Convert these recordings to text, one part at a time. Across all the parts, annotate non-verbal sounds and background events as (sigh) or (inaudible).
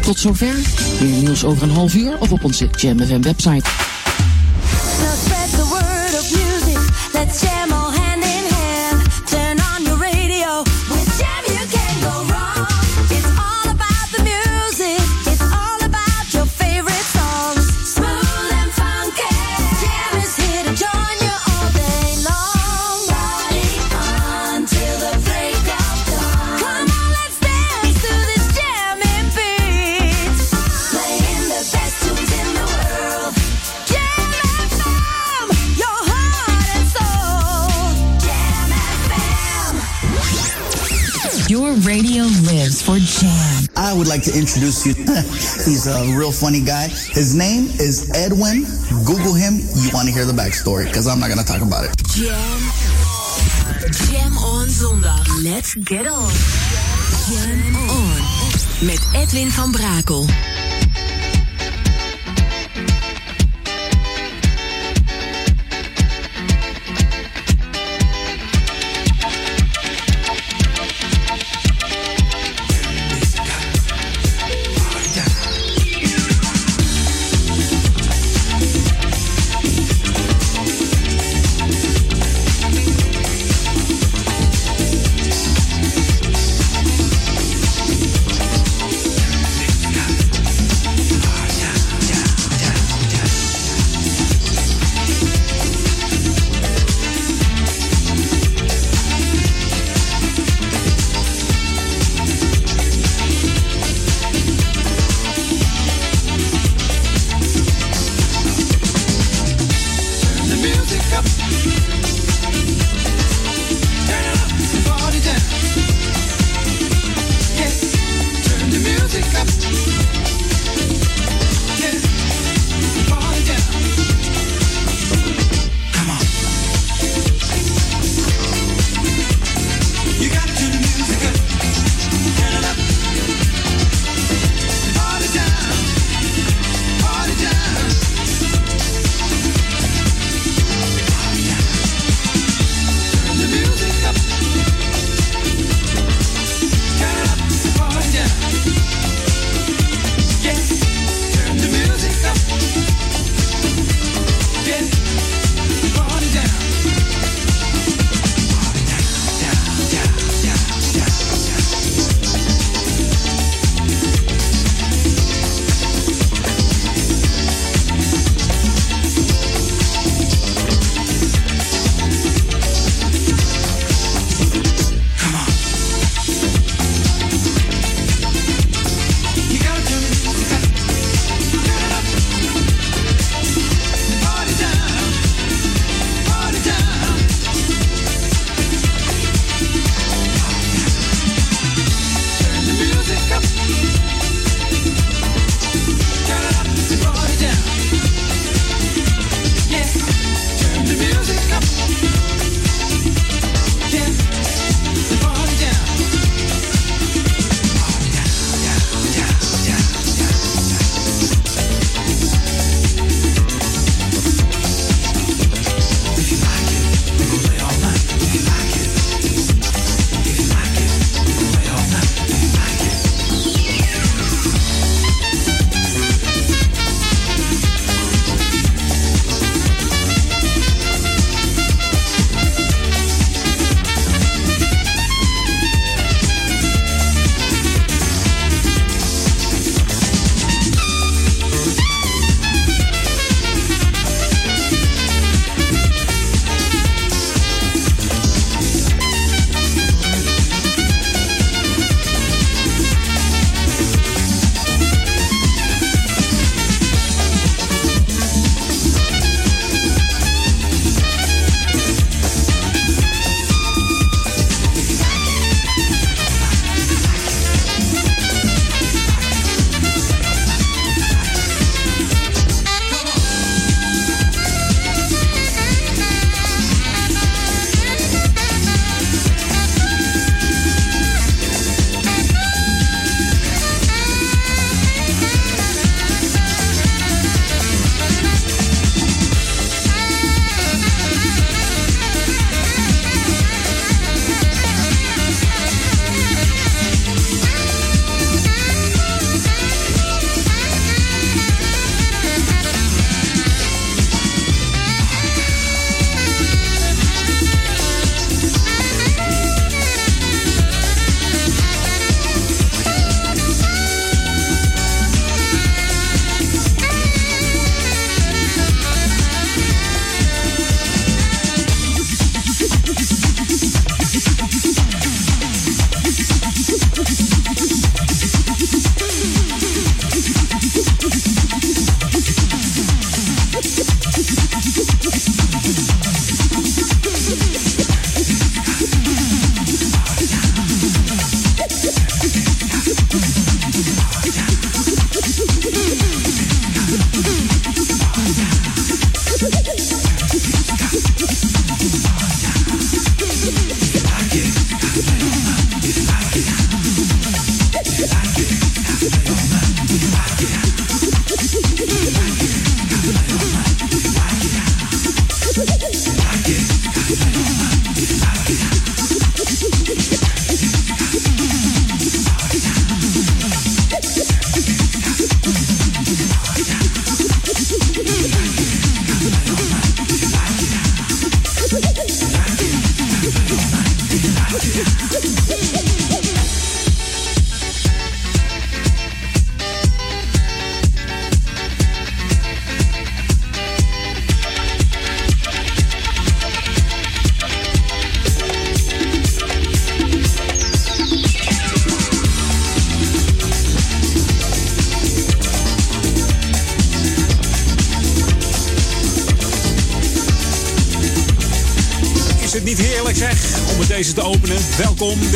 Tot zover. Meer nieuws over een half uur of op onze Jam FM website. Would like to introduce you. (laughs) He's a real funny guy. His name is Edwin. Google him. You want to hear the backstory because I'm not going to talk about it. Jam. Jam on zondag. Let's get on. Jam on. Met Edwin van Brakel.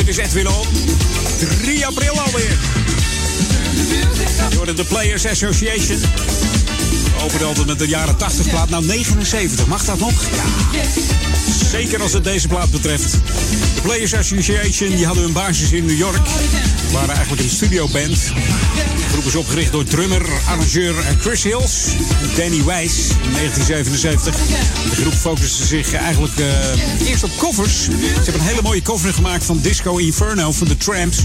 Dit is Edwin On. 3 april alweer. Hoorde de Players Association. We altijd met de jaren 80 plaat. Nou, 79, mag dat nog? Ja. Zeker als het deze plaat betreft. De Players Association die hadden hun basis in New York. waren eigenlijk een studioband. De groep is opgericht door drummer, arrangeur Chris Hills Danny Weiss in 1977. De groep focuste zich eigenlijk eh, eerst op covers. Ze hebben een hele mooie cover gemaakt van Disco Inferno van The Tramps.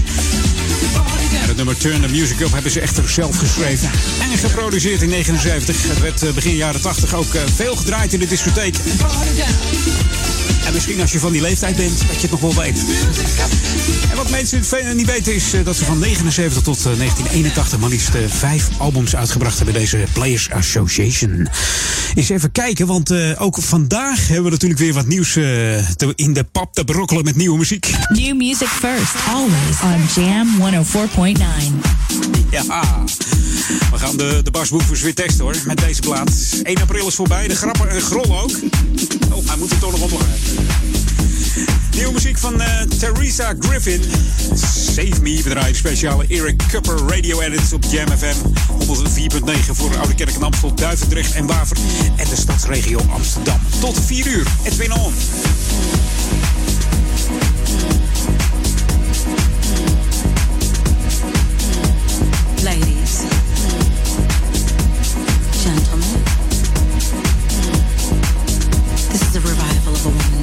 En het nummer Turn the Music Up hebben ze echter zelf geschreven en geproduceerd in 79. Het werd eh, begin jaren 80 ook eh, veel gedraaid in de discotheek. En misschien als je van die leeftijd bent, dat je het nog wel weet. En wat mensen niet weten is eh, dat ze van 79 tot eh, 1981 maar liefst eh, vijf albums uitgebracht hebben. Deze Players Association. Eens even kijken, want eh, ook vandaag hebben we natuurlijk weer wat nieuws eh, in de pap te brokkelen met nieuwe muziek. New music first, always on Jam 104.9. Ja, we gaan de, de barsboefers weer testen hoor, met deze plaat. 1 april is voorbij, de grappen en grol ook. Oh, hij moet er toch nog omlaag. Nieuwe muziek van eh, Theresa Griffin. Save Me, bedrijf speciale Eric Cupper radio edits op Jam FM. 104.9 voor Oude Kerk en Amstel, Duivendrecht en Waver. En de stadsregio Amsterdam. Tot 4 uur, Edwin On. Ladies, gentlemen, this is a revival of a woman's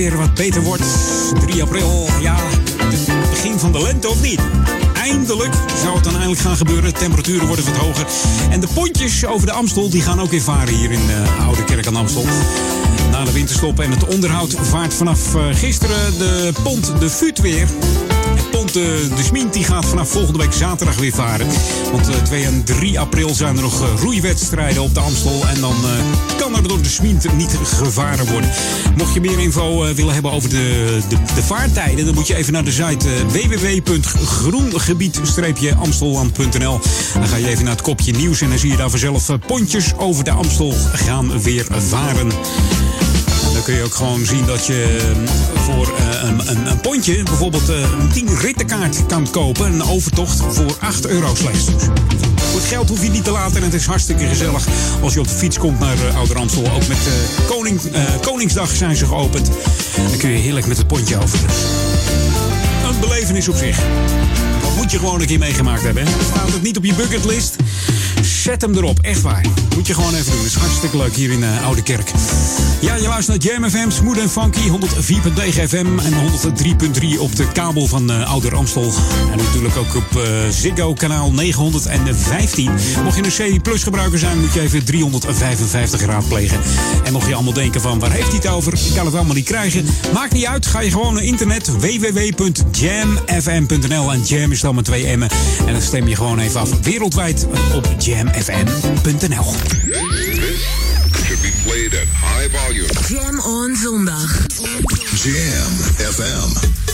weer wat beter wordt. 3 april, ja, het begin van de lente of niet? Eindelijk zou het dan eindelijk gaan gebeuren. De temperaturen worden wat hoger. En de pontjes over de Amstel die gaan ook weer varen hier in uh, Oude Kerk aan Amstel. Na de winterstop en het onderhoud vaart vanaf uh, gisteren de pont de Fut weer. Pont de, de Smint die gaat vanaf volgende week zaterdag weer varen. Want uh, 2 en 3 april zijn er nog uh, roeiwedstrijden op de Amstel. En dan kan er door de Smint niet gevaren worden. Mocht je meer info willen hebben over de, de, de, vaartijden... dan moet je even naar de site www.groengebied-amstelland.nl. Dan ga je even naar het kopje nieuws en dan zie je daar vanzelf pontjes over de Amstel gaan weer varen. Dan kun je ook gewoon zien dat je voor uh, een, een, een, pontje bijvoorbeeld uh, een 10 rittenkaart kan kopen. Een overtocht voor 8 euro slechts. Voor het geld hoef je niet te laten. En het is hartstikke gezellig als je op de fiets komt naar uh. Ook met Koning, Koningsdag zijn ze geopend. Dan kun je heerlijk met het pontje over. Een belevenis op zich. Moet je gewoon een keer meegemaakt hebben. Staat het niet op je bucketlist? Zet hem erop, echt waar. Moet je gewoon even doen. Het is hartstikke leuk hier in uh, Oude Kerk. Ja, je luistert naar Jam FM, Smooth en Funky, 104.9 FM en 103.3 op de kabel van uh, Ouder Amstel. En natuurlijk ook op uh, Ziggo kanaal 915. Mocht je een C Plus gebruiker zijn, moet je even 355 raadplegen. En mocht je allemaal denken van, waar heeft hij het over? Ik kan het allemaal niet krijgen. Maakt niet uit, ga je gewoon naar internet www.jamfm.nl en Jam is dan met twee M'en. En dan stem je gewoon even af wereldwijd op jamfm.nl. should be played at high volume. Jam on zondag. Jam FM.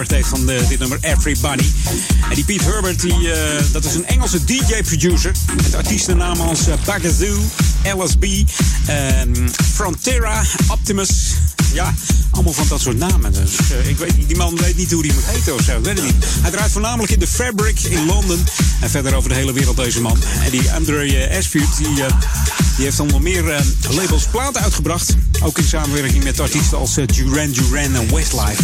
Heeft van de, dit nummer Everybody. En die Pete Herbert, die, eh, dat is een Engelse DJ-producer. Met artiestennamen als uh, Bagazoo, LSB, ehm, Frontera, Optimus. Ja, allemaal van dat soort namen. Dus eh, ik weet die man weet niet hoe die moet heten of zo. Weet het niet. Hij draait voornamelijk in de Fabric in Londen. En verder over de hele wereld deze man. En die Andre Ashfield, die, eh, die heeft allemaal meer eh, labels platen uitgebracht. Ook in samenwerking met artiesten als eh, Duran Duran en Westlife.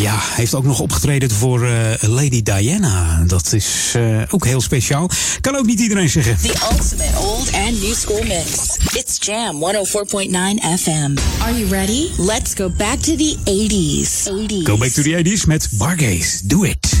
Ja, heeft ook nog opgetreden voor eh, Lady Diana. Dat is eh, ook heel speciaal. Kan ook niet iedereen zeggen. The ultimate old and new school mix. It's Jam 104.9 FM. Are you ready? Let's go back to the 80s. 80s. Go back to the 80s met Bargaze. Do it.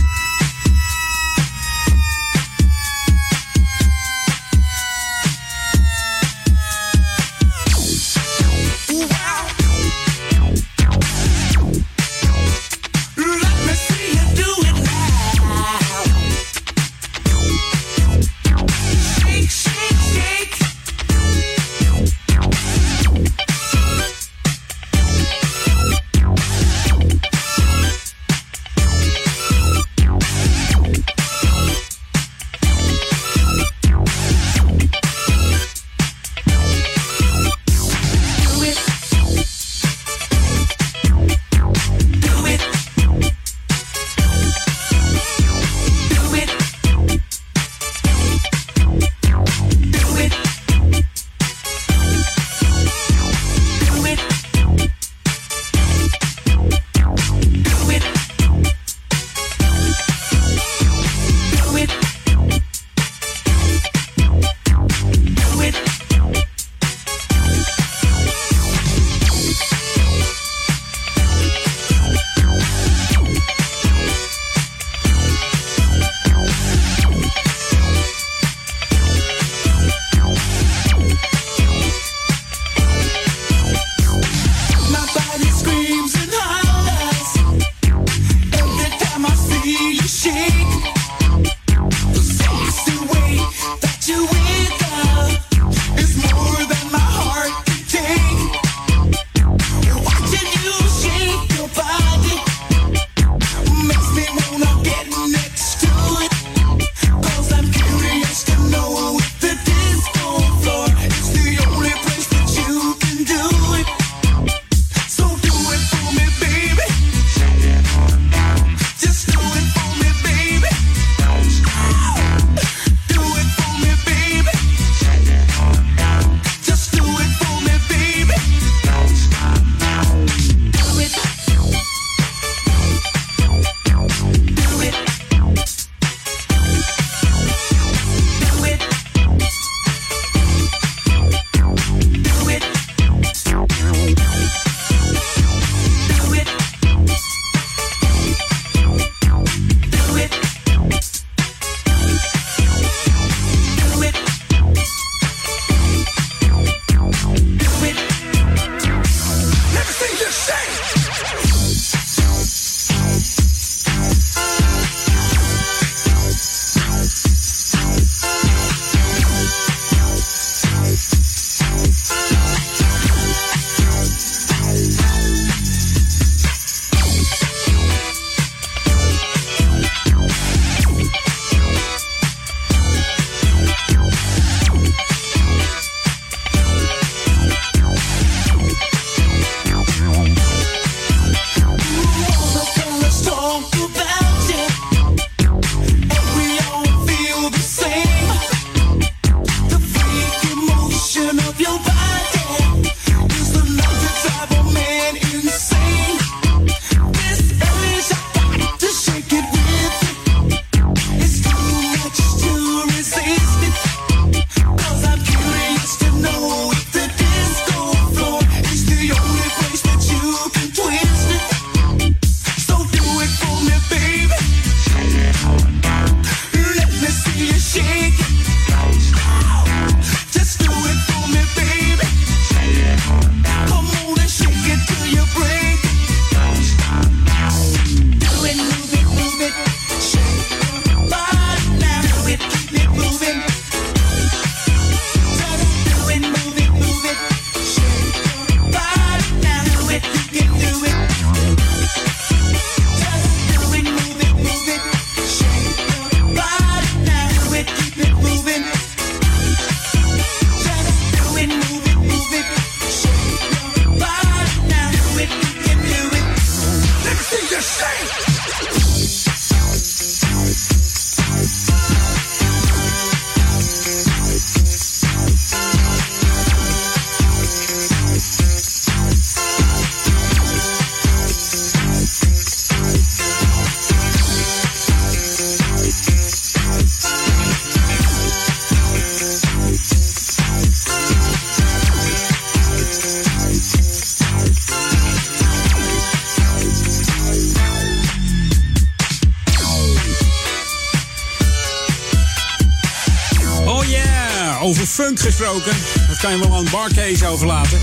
Dat kan je wel aan Barcase overlaten.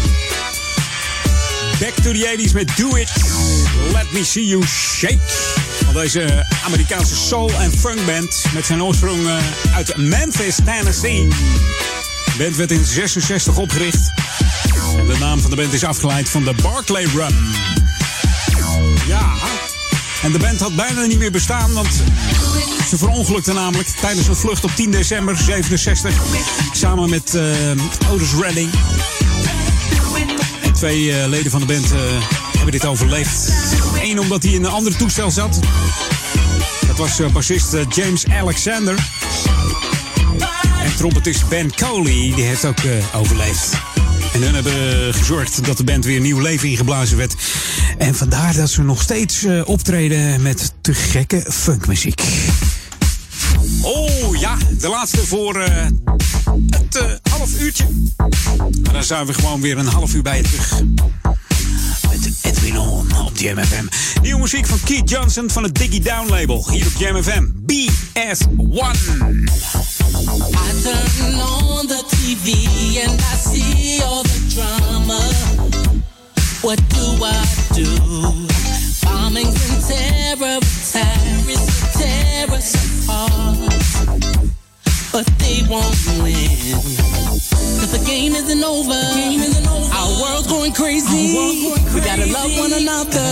Back to the 80s met Do It. Let me see you shake. Van deze Amerikaanse soul- en funkband met zijn oorsprong eh, uit Memphis, Tennessee. De band werd in 66 opgericht. De naam van de band is afgeleid van de Barclay Run. Ja, en de band had bijna niet meer bestaan, want ze verongelukte namelijk tijdens een vlucht op 10 december 67. Samen met eh, Otis Redding. Twee eh, leden van de band eh, hebben dit overleefd. Eén omdat hij in een ander toestel zat. Dat was bassist James Alexander. En trompetist Ben Coley, die heeft ook overleefd. En hun hebben gezorgd dat de band weer nieuw leven ingeblazen werd. En vandaar dat ze nog steeds optreden met te gekke funkmuziek. De laatste voor eh, het eh, half uurtje. En dan zijn we gewoon weer een half uur bij je terug. Met Edwin On op Jam FM. Nieuwe muziek van Keith Johnson van het Diggy Down label. Hier op Jam FM. BS1. I turn on the TV and I see all the drama. What do I do? Bombings and terror terrorists us apart. But they won't win. Cause the game isn't over. Our world's going crazy. We gotta love one another.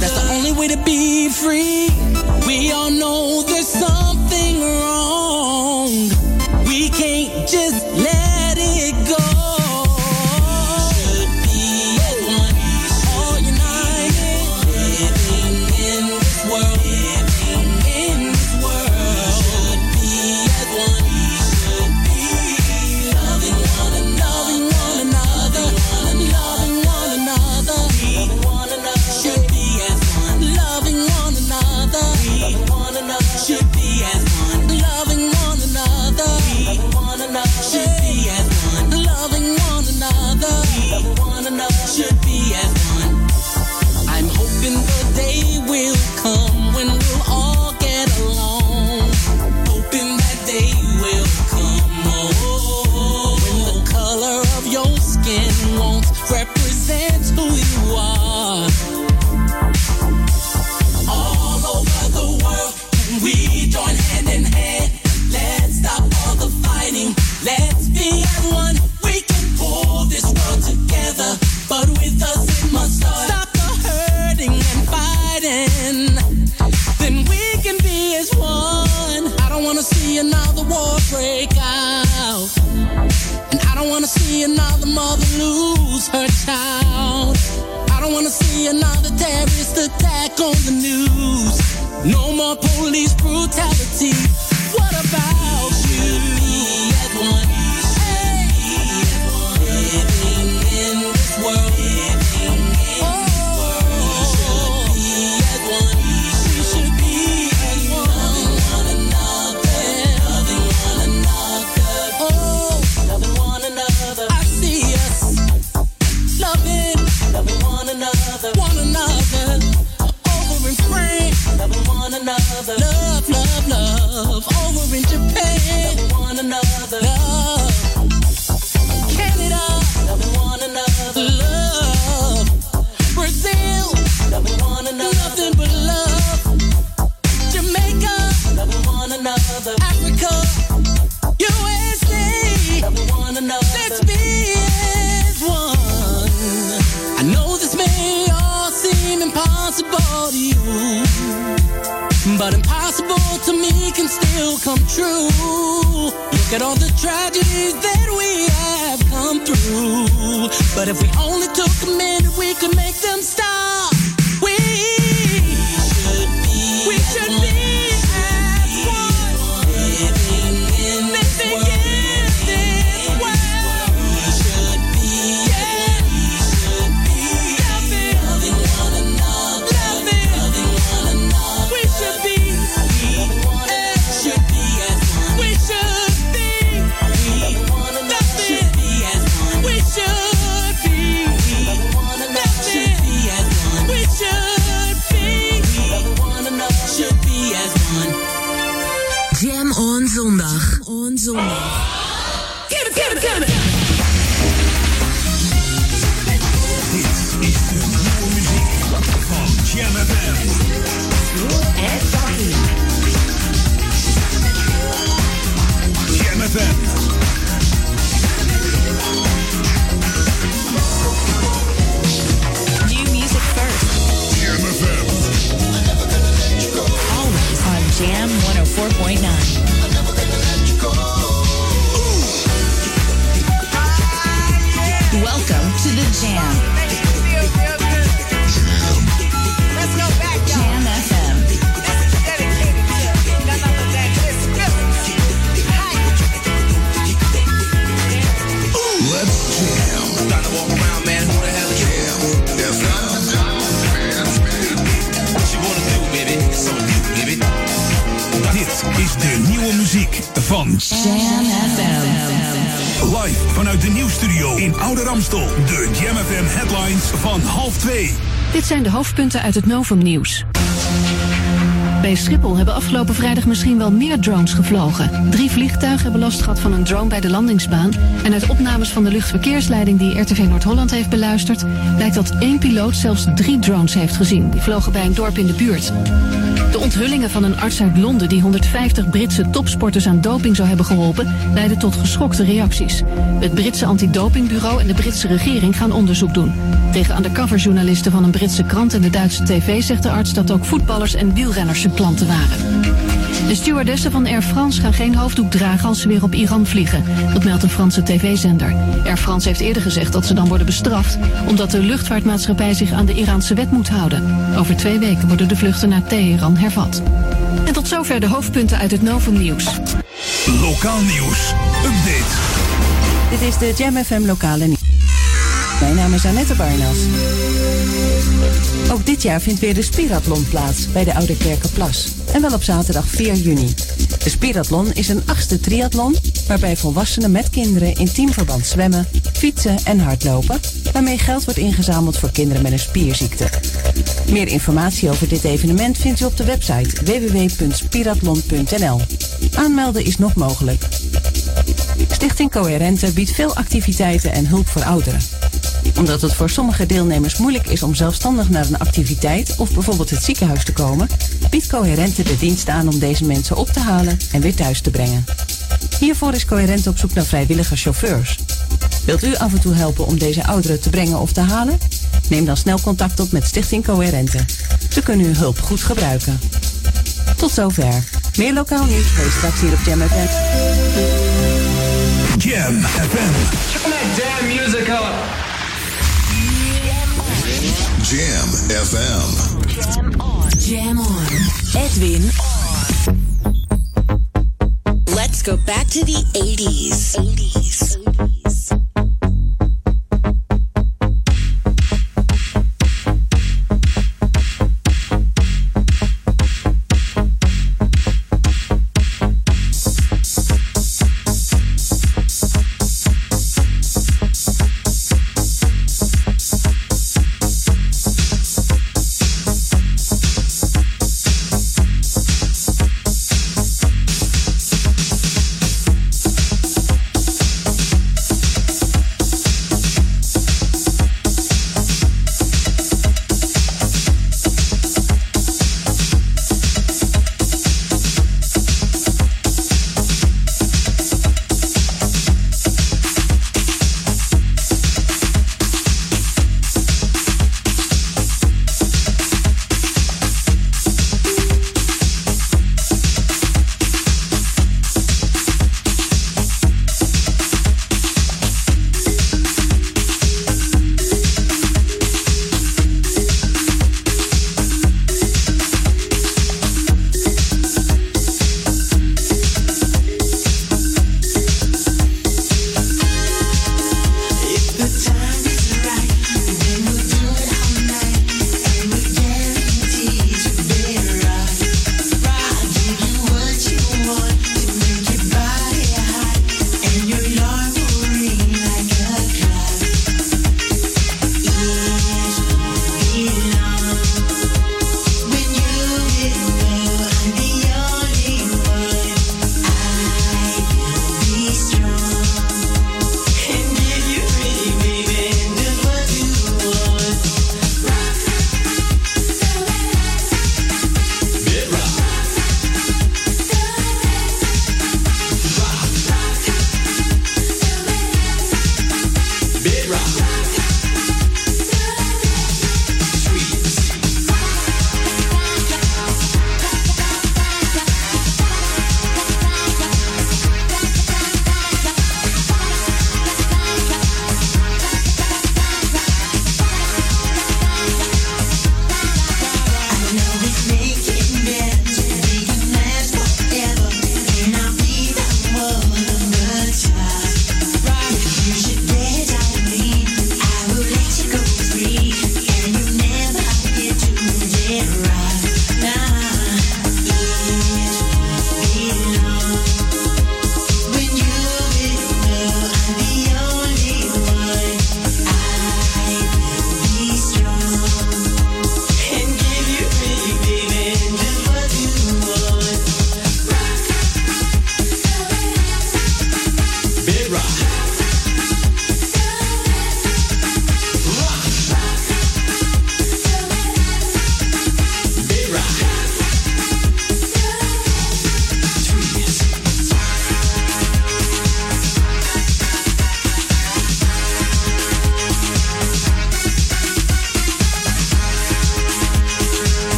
That's the only way to be free. We all know there's something come true. Look at all the tragedies that we have come through, but if we only took a minute, we could make them stop. Jam on zondag. Jam on zondag. Give it, give is muziek van Jam FM. Jam FM. 104.9. Welcome to the. Jam nieuwe muziek van Jam FM. Live vanuit de nieuwstudio in Oude Ramstel. De Jam FM headlines van half twee. Dit zijn de hoofdpunten uit het Novum Nieuws. Bij Schiphol hebben afgelopen vrijdag misschien wel meer drones gevlogen. Drie vliegtuigen hebben last gehad van een drone bij de landingsbaan. En uit opnames van de luchtverkeersleiding die RTV Noord-Holland heeft beluisterd... blijkt dat één piloot zelfs drie drones heeft gezien. Die vlogen bij een dorp in de buurt. De onthullingen van een arts uit Londen die 150 Britse topsporters aan doping zou hebben geholpen, leidden tot geschokte reacties. Het Britse antidopingbureau en de Britse regering gaan onderzoek doen. Tegen undercoverjournalisten van een Britse krant en de Duitse tv zegt de arts dat ook voetballers en wielrenners zijn klanten waren. De stewardessen van Air France gaan geen hoofddoek dragen als ze weer op Iran vliegen. Dat meldt een Franse tv-zender. Air France heeft eerder gezegd dat ze dan worden bestraft... omdat de luchtvaartmaatschappij zich aan de Iraanse wet moet houden. Over twee weken worden de vluchten naar Teheran hervat. En tot zover de hoofdpunten uit het Nieuws. Lokaal nieuws. Update. Dit is de Jam FM lokale nieuws. Mijn naam is Annette Barnas. Ook dit jaar vindt weer de Spirathlon plaats bij de Oude Kerkenplas. En wel op zaterdag 4 juni. De Spirathlon is een achtste triathlon waarbij volwassenen met kinderen in teamverband zwemmen, fietsen en hardlopen, waarmee geld wordt ingezameld voor kinderen met een spierziekte. Meer informatie over dit evenement vindt u op de website www.spirathlon.nl. Aanmelden is nog mogelijk. Stichting Coherente biedt veel activiteiten en hulp voor ouderen. Omdat het voor sommige deelnemers moeilijk is om zelfstandig naar een activiteit of bijvoorbeeld het ziekenhuis te komen, biedt Coherente de dienst aan om deze mensen op te halen en weer thuis te brengen. Hiervoor is Coherente op zoek naar vrijwillige chauffeurs. Wilt u af en toe helpen om deze ouderen te brengen of te halen? Neem dan snel contact op met Stichting Coherente. Ze kunnen uw hulp goed gebruiken. Tot zover. Meer lokaal nieuws hoor je straks hier op Jam FM. Jam FM. Damn music up. Jam FM. Jam on. Jam on. Edwin on. Let's go back to the 80s. 80s.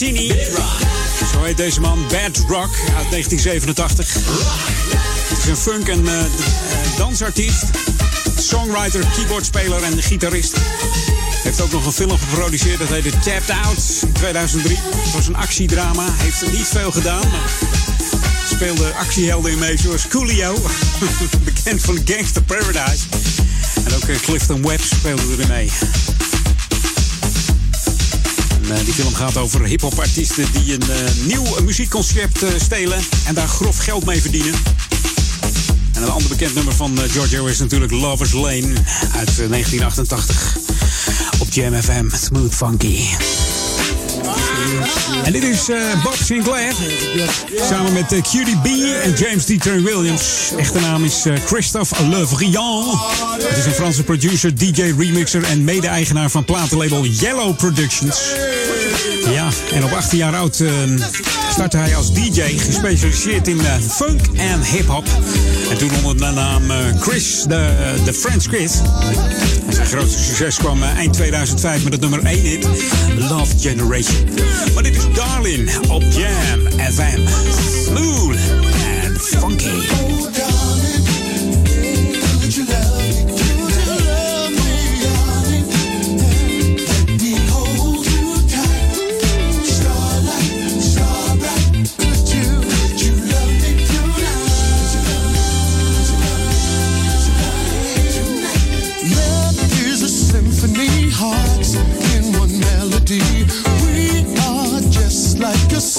Alantini. Zo heet deze man, Bad Rock uit 1987. Het is een funk- en eh, eh, dansartiest, songwriter, keyboardspeler en gitarist. Heeft ook nog een film geproduceerd, dat heette Tapped Out in 2003. Het was een actiedrama, heeft er niet veel gedaan, speelde actiehelden in mee, zoals Coolio, (laughs) bekend van Gangster Paradise. En ook eh, Clifton Webb speelde erin mee. Eh, die film gaat over hip-hop artiesten die een eh, nieuw muziekconcept eh, stelen en daar grof geld mee verdienen. En een ander bekend nummer van Giorgio is natuurlijk Lover's Lane uit eh, 1988 op Jam FM. Smooth Funky. En dit is eh, Bob Sinclair. Samen met eh, Cutie B en James D. Terry Williams. Echte naam is Christophe Le Vriand. Het is een Franse producer, DJ, remixer en mede-eigenaar van platenlabel Yellow Productions. Ja, en op 18 jaar oud eh, startte hij als DJ, gespecialiseerd in eh, funk en hip-hop. En toen onder de naam eh, Chris, de, de French Chris. En zijn grootste succes kwam eind 2005 met het nummer 1 hit, Love Generation. Maar dit is Darlin op Jam FM. Smooth and funky.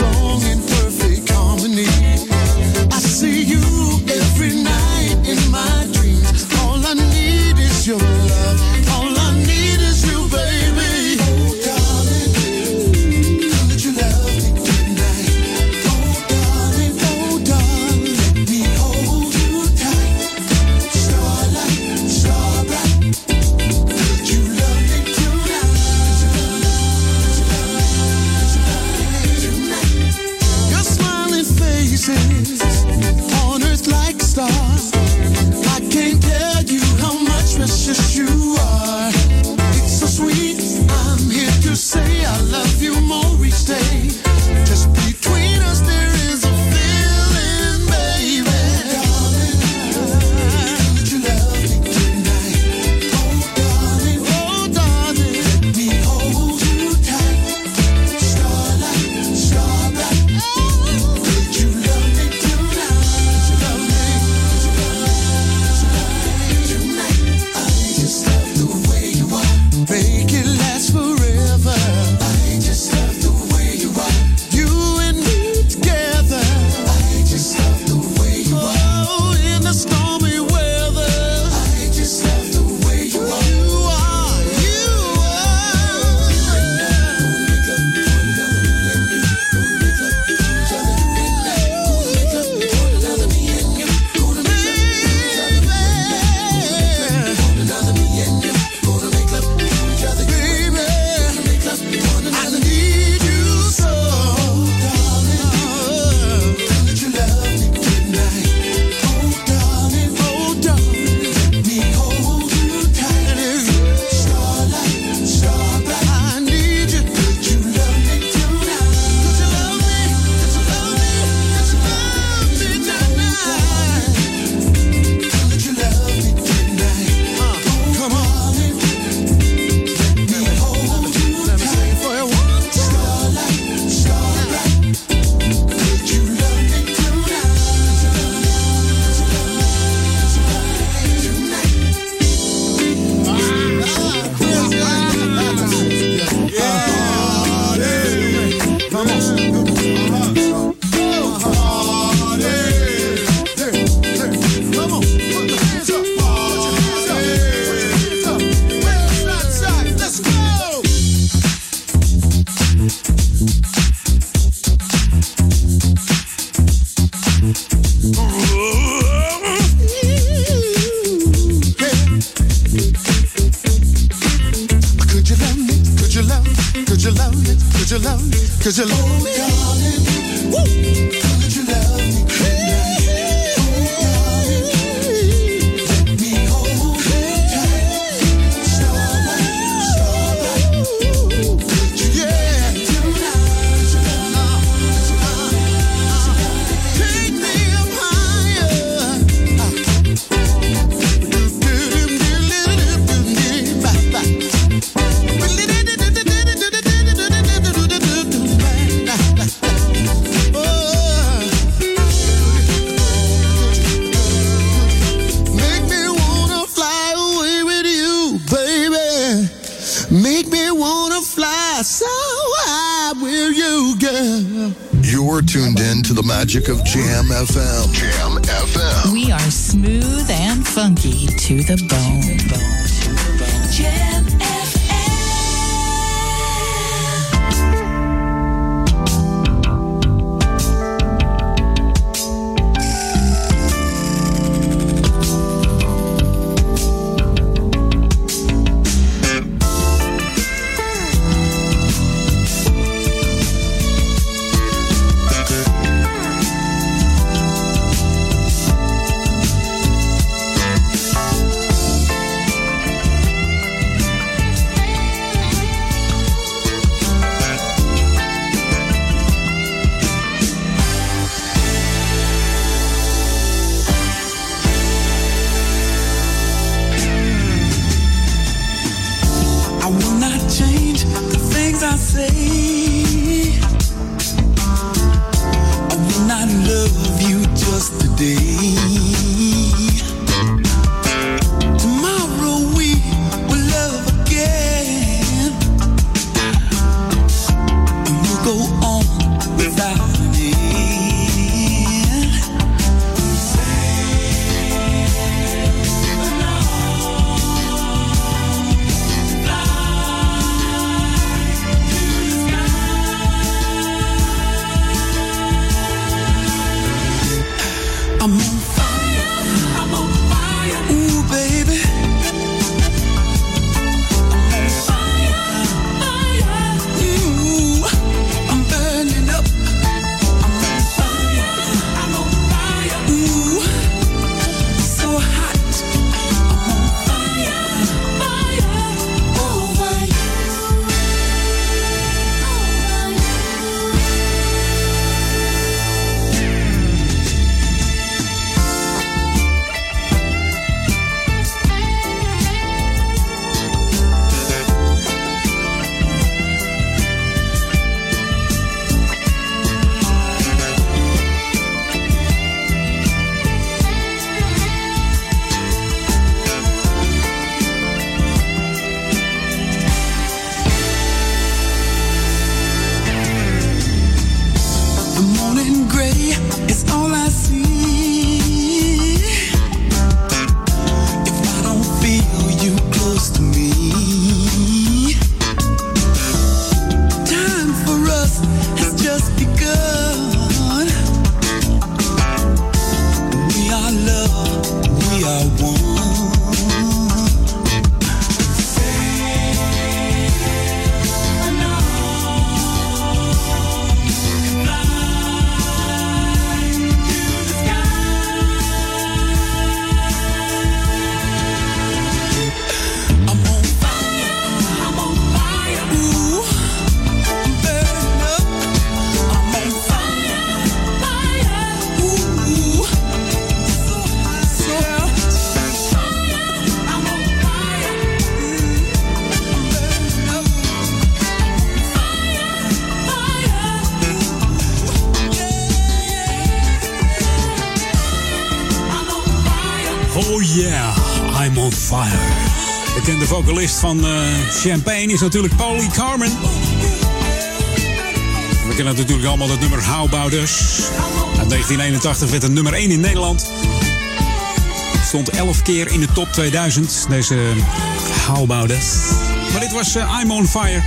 Oh. To the van eh, Champagne is natuurlijk Paulie Carmen. We kennen natuurlijk allemaal het nummer How About Us. Uit 1981 werd het nummer 1 in Nederland. Stond 11 keer in de top 2000, deze How About Us. Maar dit was eh, I'm on Fire.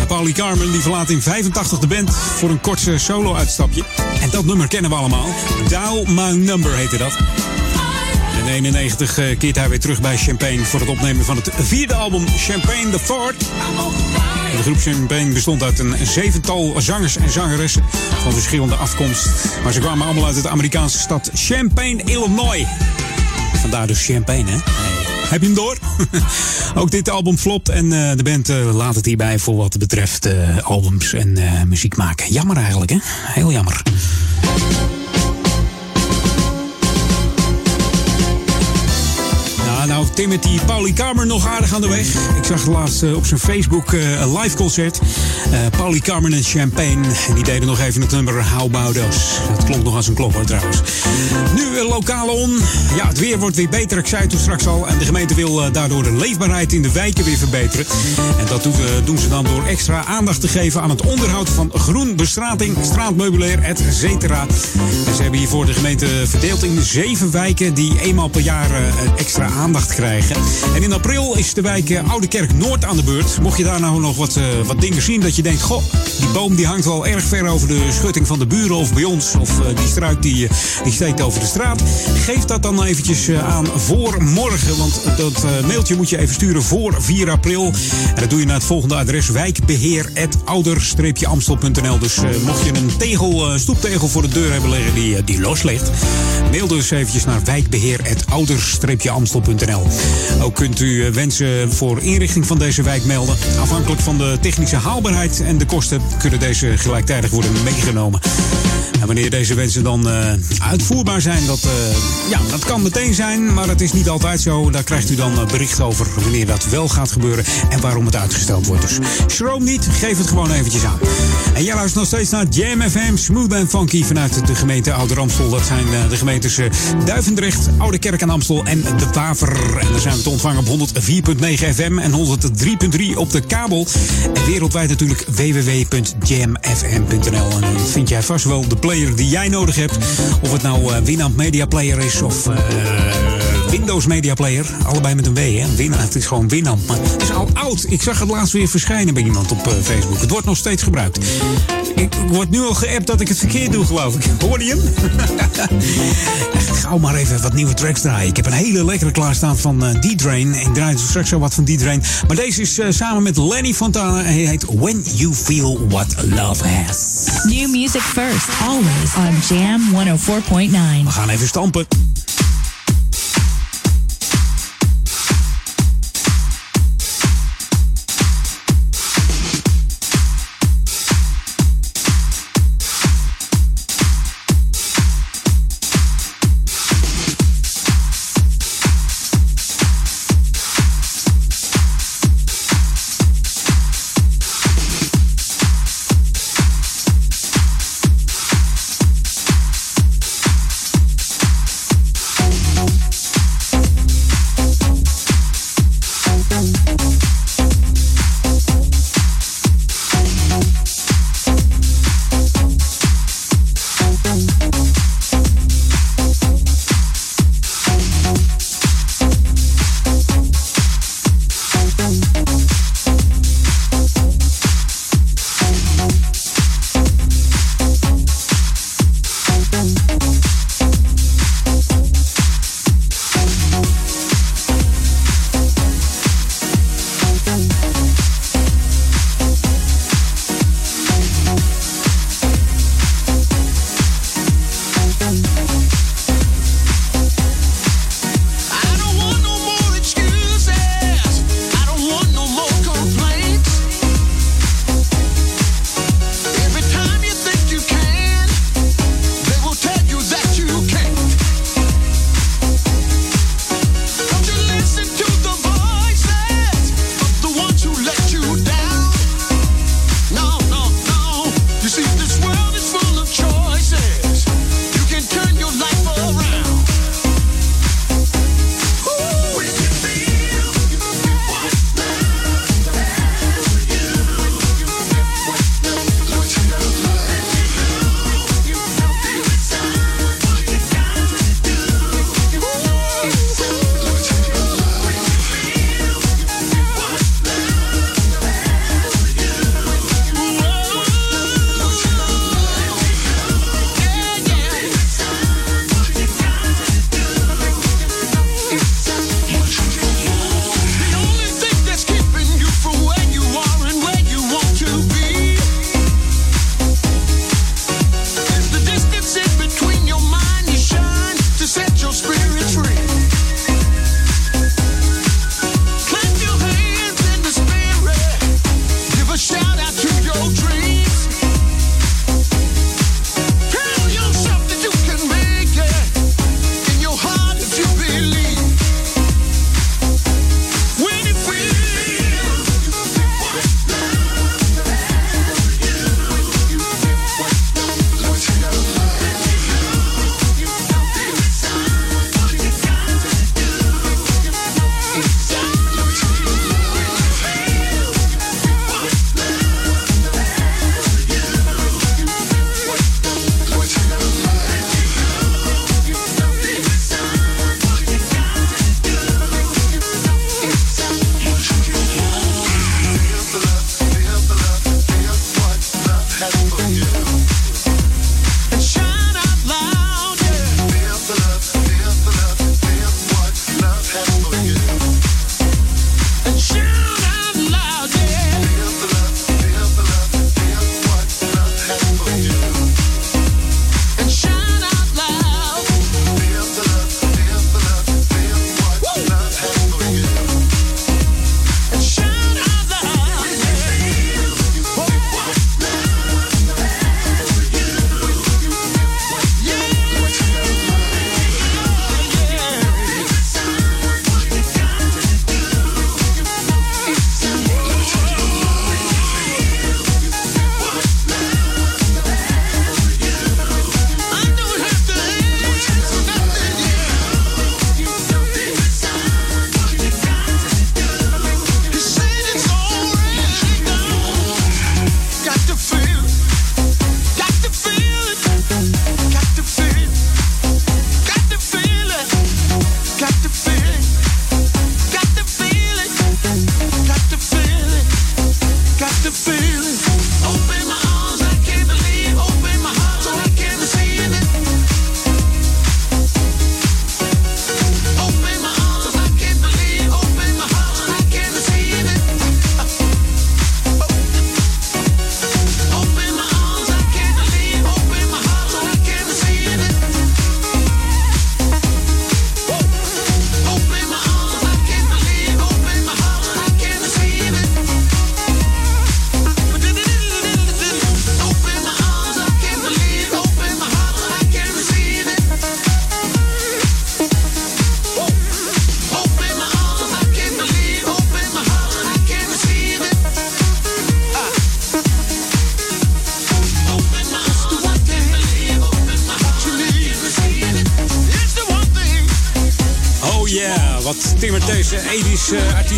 En Paulie Carmen die verlaat in 85 de band voor een kort eh, solo-uitstapje. En dat nummer kennen we allemaal. Dial My Number heette dat. In 91 eh, keert hij weer terug bij Champagne voor het opnemen van het vierde album Champagne the Fort. De groep Champagne bestond uit een zevental zangers en zangeressen van verschillende afkomst. Maar ze kwamen allemaal uit de Amerikaanse stad Champaign, Illinois. Vandaar dus Champagne, hè? Heb je hem door? (laughs) Ook dit album flopt en eh, de band eh, laat het hierbij voor wat betreft albums en muziek maken. Jammer eigenlijk, hè? Heel jammer. Nou, Timothy Pauli Kamer nog aardig aan de weg. Ik zag laatst eh, op zijn Facebook eh, een live concert. Eh Pauli Kamer en Champagne. En die deden nog even het nummer How. Dat klonk nog als een klopper trouwens. Nu een lokale on. Ja, het weer wordt weer beter. Ik zei het toen straks al. En de gemeente wil eh, daardoor de leefbaarheid in de wijken weer verbeteren. En dat doen, ze dan door extra aandacht te geven aan het onderhoud van groen, bestrating, straatmeubilair, et cetera. Ze hebben hiervoor de gemeente verdeeld in zeven wijken die eenmaal per jaar eh, extra aandacht krijgen. En in april is de wijk Oude Kerk Noord aan de beurt. Mocht je daar nou nog wat, wat dingen zien dat je denkt, goh, die boom die hangt wel erg ver over de schutting van de buren of bij ons. Of eh, die struik die, eh, die steekt over de straat. Geef dat dan eventjes eh, aan voor morgen. Want dat mailtje moet je even sturen voor 4 april. En dat doe je naar het volgende adres. wijkbeheer.ouder-amstel.nl Dus mocht je een tegel, stoeptegel voor de deur hebben liggen die, die los ligt. Mail dus eventjes naar wijkbeheer.ouder-amstel.nl Ook kunt u wensen voor inrichting van deze wijk melden. Afhankelijk van de technische haalbaarheid en de kosten kunnen deze gelijktijdig worden meegenomen. Wanneer deze wensen dan eh, uitvoerbaar zijn, dat, eh, ja, dat kan meteen zijn, maar het is niet altijd zo. Daar krijgt u dan eh, bericht over wanneer dat wel gaat gebeuren en waarom het uitgesteld wordt. Dus schroom niet, geef het gewoon eventjes aan. En jij luistert nog steeds naar Jam FM, Smooth and Funky vanuit de gemeente Ouder Amstel. Dat zijn de gemeentes Duivendrecht, Oude Kerk aan Amstel en De Waver. En daar zijn we te ontvangen op 104.9 FM en 103.3 op de kabel. En wereldwijd natuurlijk www.jamfm.nl. En vind jij vast wel de die jij nodig hebt. Of het nou eh, Winamp Media Player is of eh, Windows Media Player. Allebei met een W, hè? Winamp, het is gewoon Winamp. Maar het is al oud. Ik zag het laatst weer verschijnen bij iemand op eh, Facebook. Het wordt nog steeds gebruikt. Ik, word nu al geappt dat ik het verkeerd doe, geloof ik. (laughs) Hoorde je hem? (laughs) Gauw maar even wat nieuwe tracks draaien. Ik heb een hele lekkere klaarstaan van eh, D-Drain. Ik draai dus straks zo wat van D-Drain. Maar deze is eh, samen met Lenny Fontana. En hij heet When You Feel What Love Has. New music first, always on Jam 104.9. We gaan even stampen.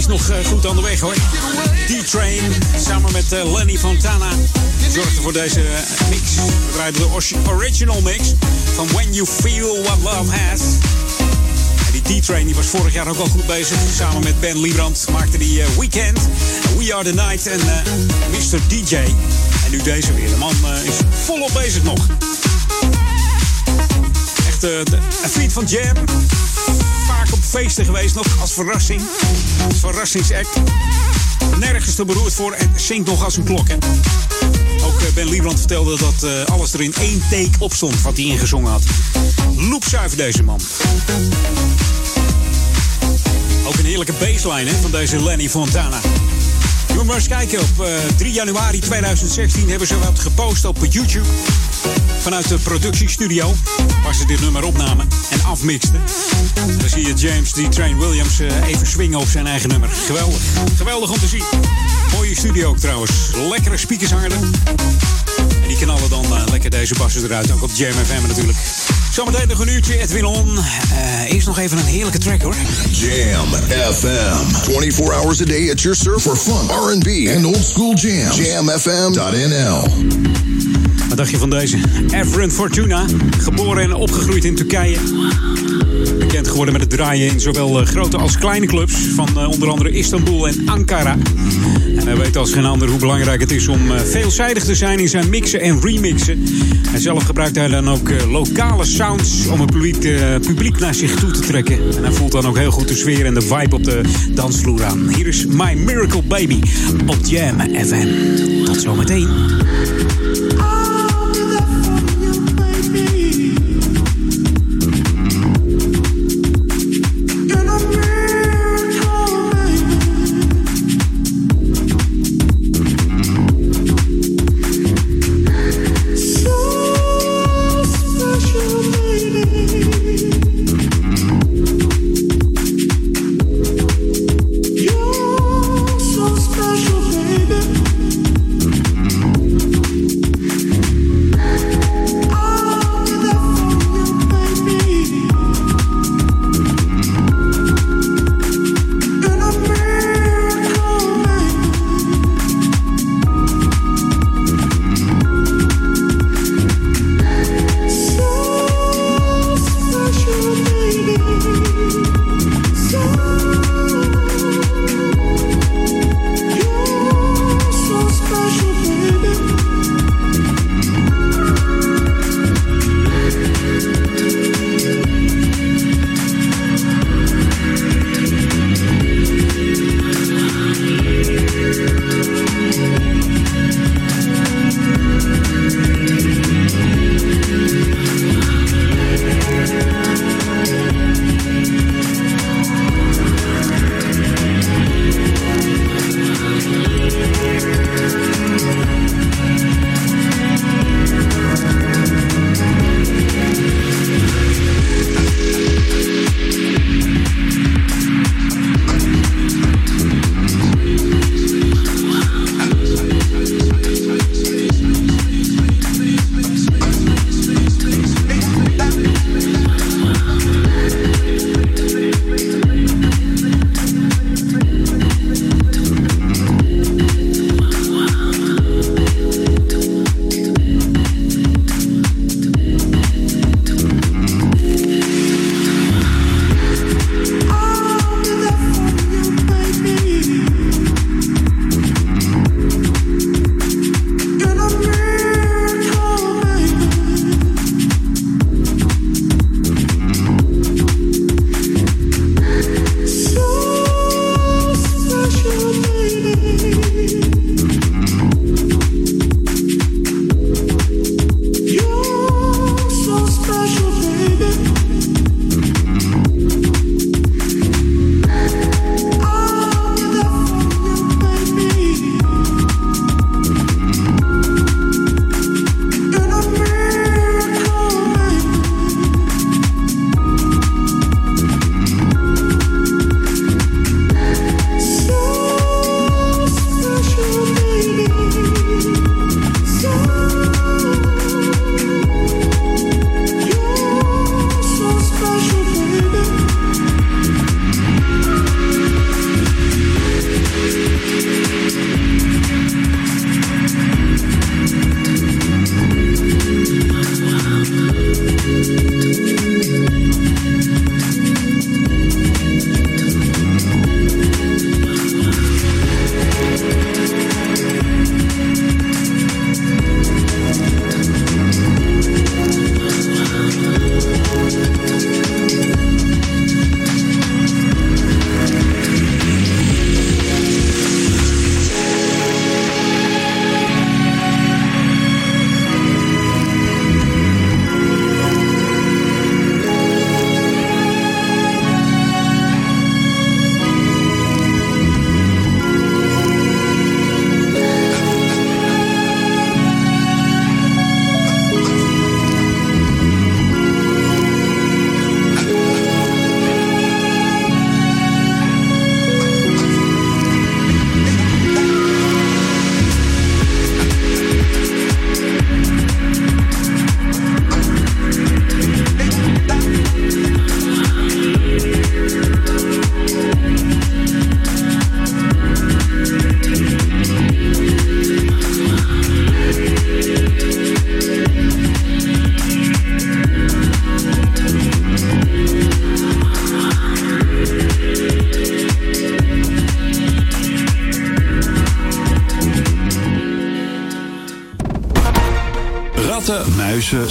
Nog eh, goed aan de weg hoor. D-Train samen met eh, Lenny Fontana zorgde voor deze eh, mix. We draaiden de original mix van When You Feel What Love Has. En die D-Train die was vorig jaar ook al goed bezig. Samen met Ben Liebrand maakte die Weekend, We Are The Night en Mr. DJ. En nu deze weer. De man is volop bezig nog. Echt een vriend van Jam. Feesten geweest nog als verrassing. Verrassingsact. Nergens te beroerd voor en zingt nog als een klok. Hè. Ook eh, Ben Liebrand vertelde dat eh, alles er in één take op stond wat hij ingezongen had. Loepzuiver deze man. Ook een heerlijke baseline hè, van deze Lenny Fontana. Je moet maar eens kijken. Op eh, 3 januari 2016 hebben ze wat gepost op YouTube. Vanuit de productiestudio. Waar ze dit nummer opnamen en afmixten. En dan zie je James D. Train Williams eh, even swingen op zijn eigen nummer. Geweldig. Geweldig om te zien. Mooie studio ook trouwens. Lekkere speakers er. En die knallen dan eh, lekker deze bassen eruit. Ook op Jam FM natuurlijk. Zometeen nog een uurtje Edwin On. Eh eerst nog even een heerlijke track hoor. Jam FM. 24 hours a day at your surf for fun, R&B, and old school jams. JamFM.nl. Wat dacht je van deze? Efren Fortuna, geboren en opgegroeid in Turkije. Bekend geworden met het draaien in zowel eh, grote als kleine clubs van onder andere Istanbul en Ankara. En hij weet als geen ander hoe belangrijk het is om eh, veelzijdig te zijn in zijn mixen en remixen. En zelf gebruikt hij dan ook eh, lokale sounds om het publiek, eh, publiek naar zich toe te trekken. En hij voelt dan ook heel goed de sfeer en de vibe op de dansvloer aan. Hier is My Miracle Baby op Jam FM. Tot zometeen.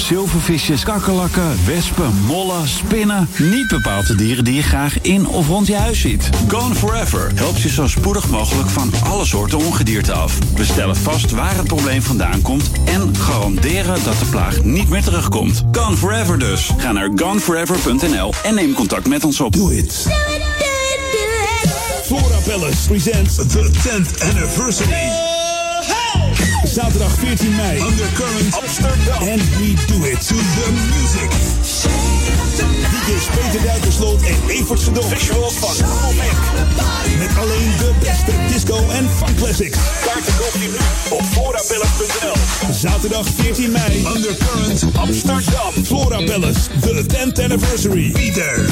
Zilvervisjes, kakkerlakken, wespen, mollen, spinnen. Niet bepaald de dieren die je graag in of rond je huis ziet. Gone Forever helpt je zo spoedig mogelijk van alle soorten ongedierte af. We stellen vast waar het probleem vandaan komt en garanderen dat de plaag niet meer terugkomt. Gone Forever dus. Ga naar goneforever.nl en neem contact met ons op. Doe it. Flora Palace presents the 10th anniversary. Zaterdag 14 mei. Undercurrent Amsterdam. And we do it to the music. DJ's Peter Duikersloot en Evert Sedol. Visuals van. Met alleen de beste disco en funk classics. Kaarten koop je nu op florapalace.nl. Zaterdag 14 mei. Undercurrent Amsterdam. Flora Palace. The 10th anniversary. Be there.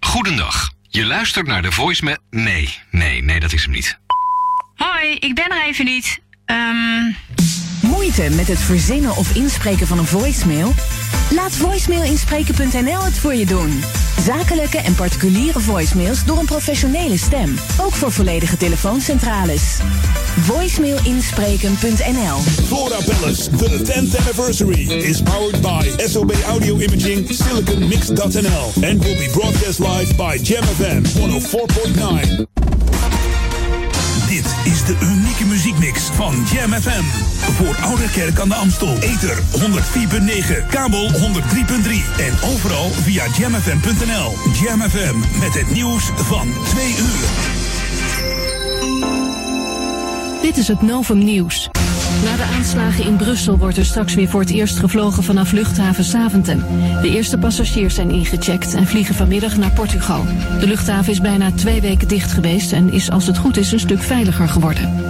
Goedendag. Je luistert naar de voicemail. Nee, nee, nee, dat is hem niet. Hoi, ik ben er even niet. Met het verzinnen of inspreken van een voicemail? Laat voicemailinspreken.nl het voor je doen. Zakelijke en particuliere voicemails door een professionele stem. Ook voor volledige telefooncentrales. Voicemailinspreken.nl Flora Palace, the 10th anniversary, is powered by SOB Audio Imaging, Silicon Mix.nl, and will be broadcast live by Jam FM 104.9. Dit is de van Jam FM. Voor Oude Kerk aan de Amstel. Ether 104.9, kabel 103.3 en overal via jamfm.nl. Jam FM met het nieuws van 2 uur. Dit is het Novum Nieuws. Na de aanslagen in Brussel wordt er straks weer voor het eerst gevlogen vanaf luchthaven Zaventem. De eerste passagiers zijn ingecheckt en vliegen vanmiddag naar Portugal. De luchthaven is bijna twee weken dicht geweest en is als het goed is een stuk veiliger geworden.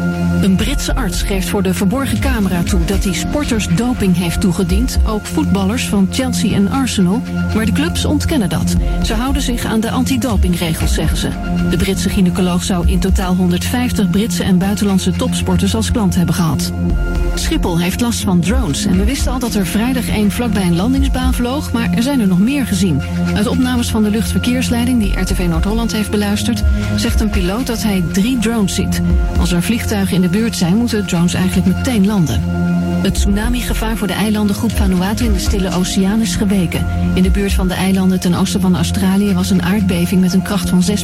Een Britse arts geeft voor de verborgen camera toe dat hij sporters doping heeft toegediend, ook voetballers van Chelsea en Arsenal, maar de clubs ontkennen dat. Ze houden zich aan de antidopingregels, zeggen ze. De Britse gynaecoloog zou in totaal 150 Britse en buitenlandse topsporters als klant hebben gehad. Schiphol heeft last van drones en we wisten al dat er vrijdag één vlakbij een landingsbaan vloog, maar er zijn er nog meer gezien. Uit opnames van de luchtverkeersleiding die RTV Noord-Holland heeft beluisterd, zegt een piloot dat hij drie drones ziet. Als er vliegtuigen in de buurt zijn, moeten drones eigenlijk meteen landen. Het tsunamigevaar voor de eilandengroep Vanuatu in de Stille Oceaan is geweken. In de buurt van de eilanden ten oosten van Australië was een aardbeving met een kracht van 6,9.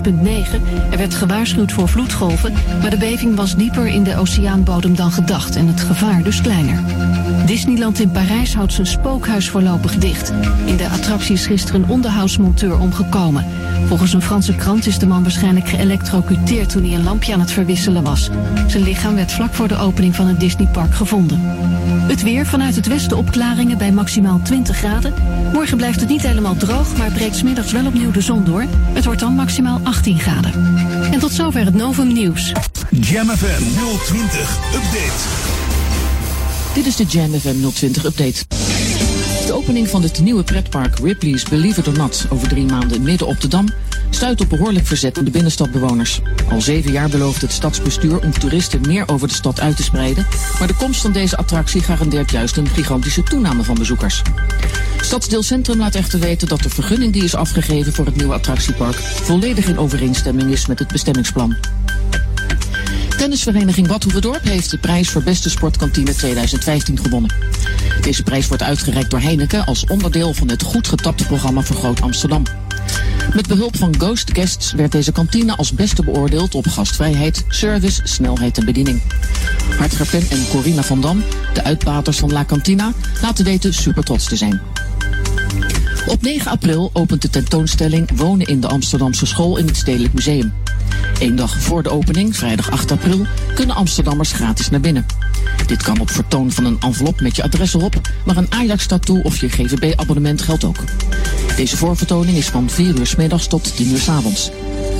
Er werd gewaarschuwd voor vloedgolven, maar de beving was dieper in de oceaanbodem dan gedacht en het gevaar dus kleiner. Disneyland in Parijs houdt zijn spookhuis voorlopig dicht. In de attractie is gisteren een onderhoudsmonteur omgekomen. Volgens een Franse krant is de man waarschijnlijk geëlectrocuteerd toen hij een lampje aan het verwisselen was. Zijn lichaam werd vlak voor de opening van het Disneypark gevonden. Het weer vanuit het westen opklaringen bij maximaal 20 graden. Morgen blijft het niet helemaal droog, maar breekt 's middags wel opnieuw de zon door. Het wordt dan maximaal 18 graden. En tot zover het Novum Nieuws. Jam FM 020 Update. Dit is de Jam FM 020 update. De opening van het nieuwe pretpark Ripley's Believe It or Not over drie maanden midden op de Dam stuit op behoorlijk verzet door de binnenstadbewoners. Al zeven jaar belooft het stadsbestuur om toeristen meer over de stad uit te spreiden, maar de komst van deze attractie garandeert juist een gigantische toename van bezoekers. Stadsdeel Centrum laat echter weten dat de vergunning die is afgegeven voor het nieuwe attractiepark volledig in overeenstemming is met het bestemmingsplan. Tennisvereniging Bad Hoeverdorp heeft de prijs voor beste sportkantine 2015 gewonnen. Deze prijs wordt uitgereikt door Heineken als onderdeel van het goed getapte programma voor Groot Amsterdam. Met behulp van Ghost Guests werd deze kantine als beste beoordeeld op gastvrijheid, service, snelheid en bediening. Hartger Pen en Corina van Dam, de uitbaters van La Cantina, laten weten super trots te zijn. Op 9 april opent de tentoonstelling Wonen in de Amsterdamse School in het Stedelijk Museum. Eén dag voor de opening, vrijdag 8 april, kunnen Amsterdammers gratis naar binnen. Dit kan op vertoon van een envelop met je adres erop, maar een Ajax-tattoo of je GVB-abonnement geldt ook. Deze voorvertoning is van 4 uur s middags tot 10 uur s avonds.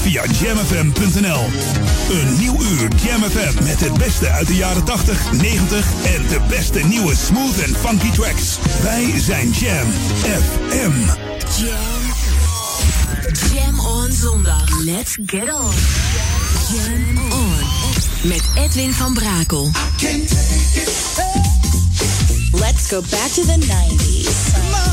via jamfm.nl. Een nieuw uur JamFM met het beste uit de jaren 80, 90 en de beste nieuwe smooth en funky tracks. Wij zijn Jam FM. Jam. Jam on zondag. Let's get on. Jam on. Met Edwin van Brakel. Let's go back to the 90s.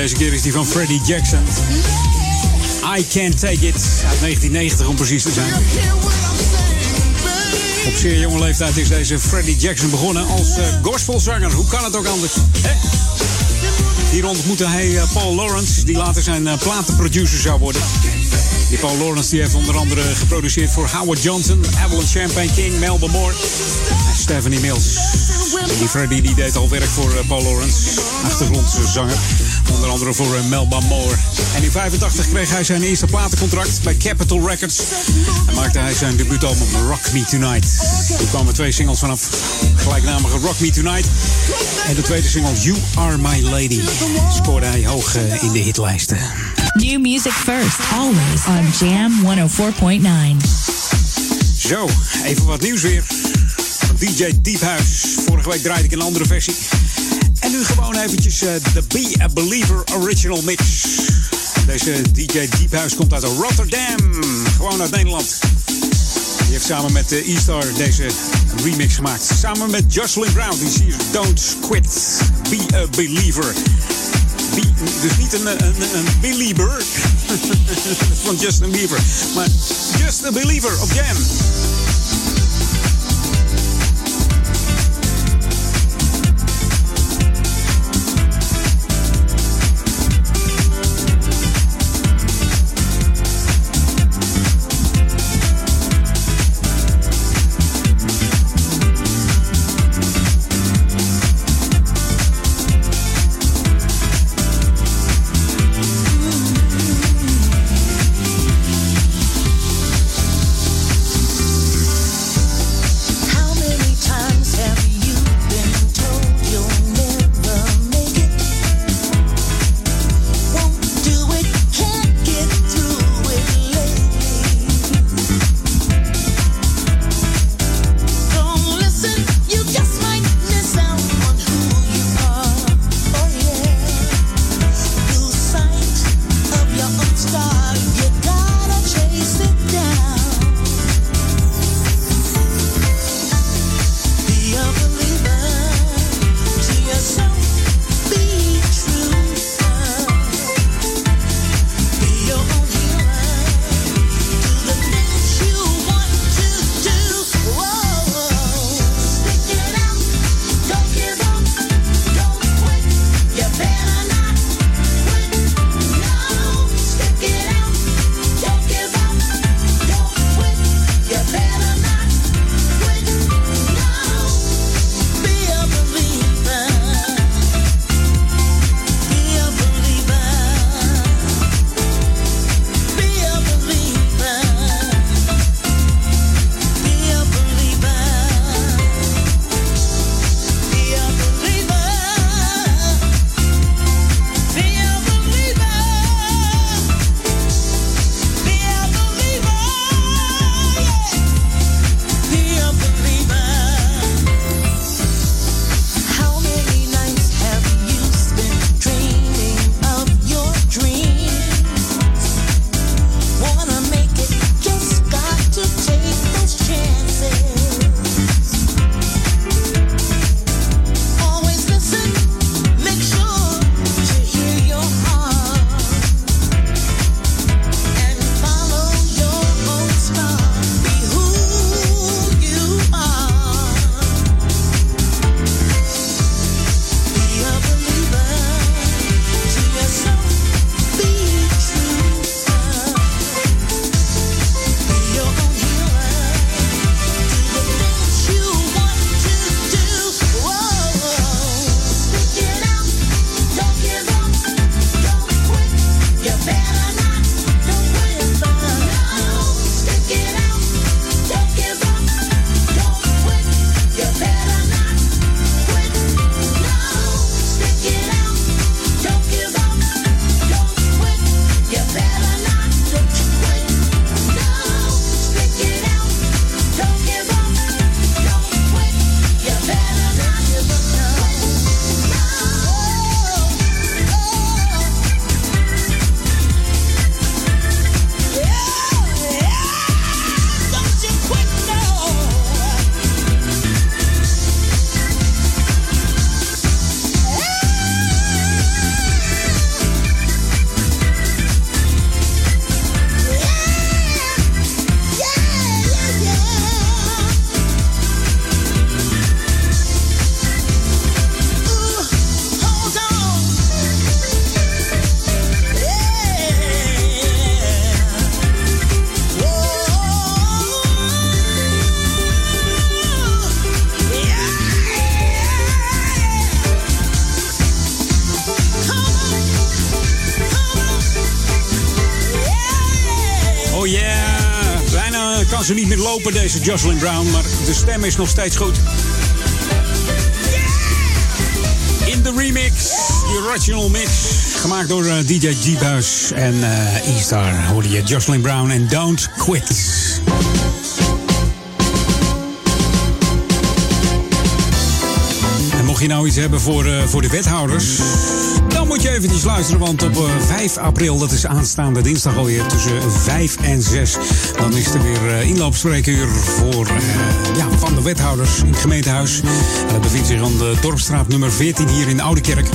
Deze keer is die van Freddie Jackson. I Can't Take It uit 1990 om precies te zijn. Op zeer jonge leeftijd is deze Freddie Jackson begonnen als eh, gospelzanger. Hoe kan het ook anders? Hè? Hier ontmoette hij eh, Paul Lawrence, die later zijn eh, platenproducer zou worden. Die Paul Lawrence die heeft onder andere geproduceerd voor Howard Johnson, Evelyn Champagne King, Melba Moore en Stephanie Mills. En die Freddie die deed al werk voor Paul Lawrence, achtergrondzanger. Onder andere voor eh, Melba Moore. En in 85 kreeg hij zijn eerste platencontract bij Capitol Records. En maakte hij zijn debuutalbum Rock Me Tonight. Er kwamen twee singles vanaf. Gelijknamige Rock Me Tonight. En de tweede single You Are My Lady. Scoorde hij hoog eh, in de hitlijsten. New music first, always on Jam 104.9. Zo, even wat nieuws weer. Van DJ Diephuis. Vorige week draaide ik een andere versie. En nu gewoon eventjes eh, de Be A Believer Original Mix. Deze DJ Diephuis komt uit Rotterdam. Gewoon uit Nederland. Die heeft samen met uh, E-Star deze remix gemaakt. Samen met Jocelyn Brown. Die je Don't Quit. Be A Believer. Be, dus niet een, een, een believer (laughs) van Justin Bieber. Maar Just a Believer op Jam. Lopen, deze Jocelyn Brown. Maar de stem is nog steeds goed. In de remix, de original mix. Gemaakt door eh, DJ G-Buis en eh E-Star. Hoorde je Jocelyn Brown en Don't Quit. En mocht je nou iets hebben voor, eh, voor de wethouders... moet je eventjes luisteren, want op eh, 5 april... dat is aanstaande dinsdag alweer tussen 5 en 6... dan is er weer eh, inloopspreekuur voor, eh, ja, van de wethouders in het gemeentehuis. En dat bevindt zich aan de Dorpstraat nummer 14 hier in Oudekerk.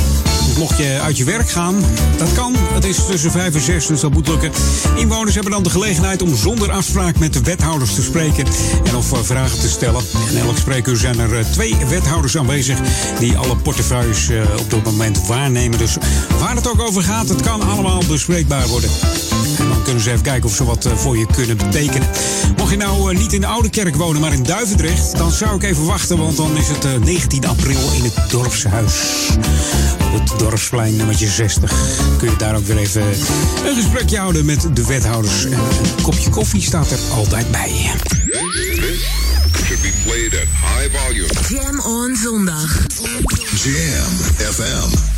Mocht je uit je werk gaan, dat kan. Het is tussen 5 en 6, dus dat moet lukken. Inwoners hebben dan de gelegenheid om zonder afspraak met de wethouders te spreken en of eh, vragen te stellen. In elk spreekuur zijn er eh, twee wethouders aanwezig die alle portefeuilles eh, op dit moment waarnemen. Dus waar het ook over gaat, het kan allemaal bespreekbaar worden. Kunnen ze even kijken of ze wat eh, voor je kunnen betekenen. Mocht je nou eh, niet in de Oude Kerk wonen, maar in Duivendrecht, dan zou ik even wachten, want dan is het eh, 19 april in het dorpshuis. Op het dorpsplein nummertje 60. Kun je daar ook weer even een gesprekje houden met de wethouders. En een kopje koffie staat er altijd bij. Should be played at high volume. Jam on zondag. Jam FM.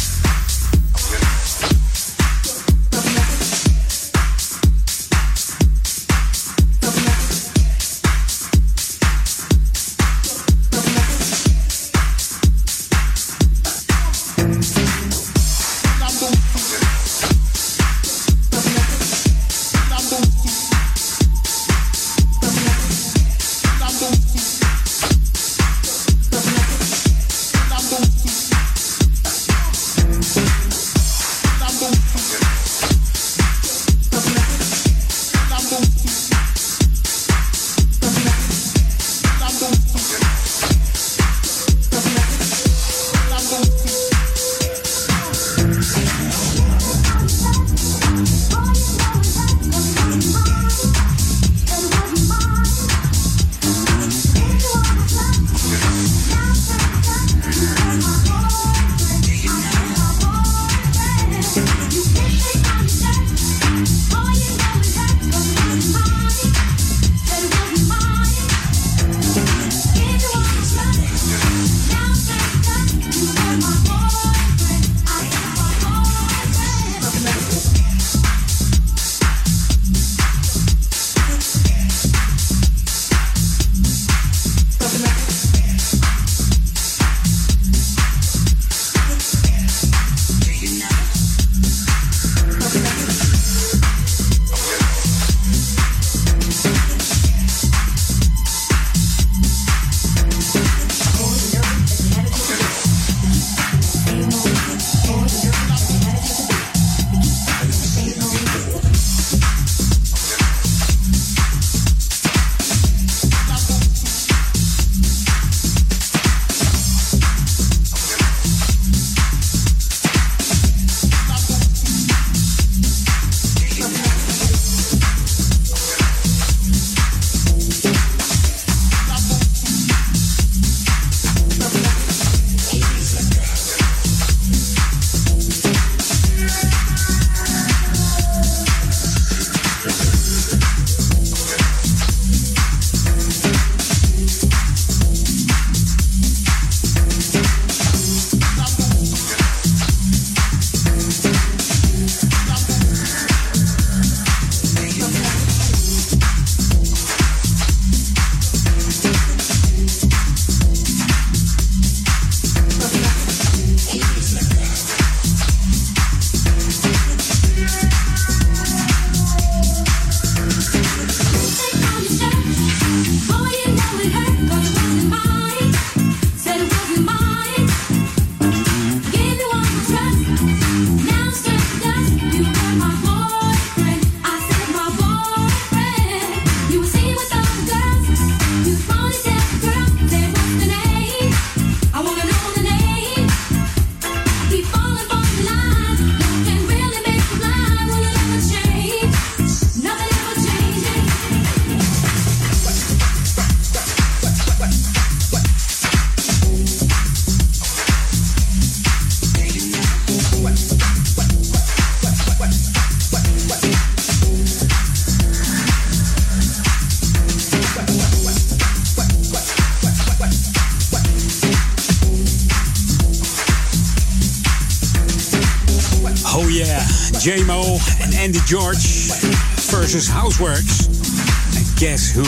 Andy George versus Houseworks. En guess who?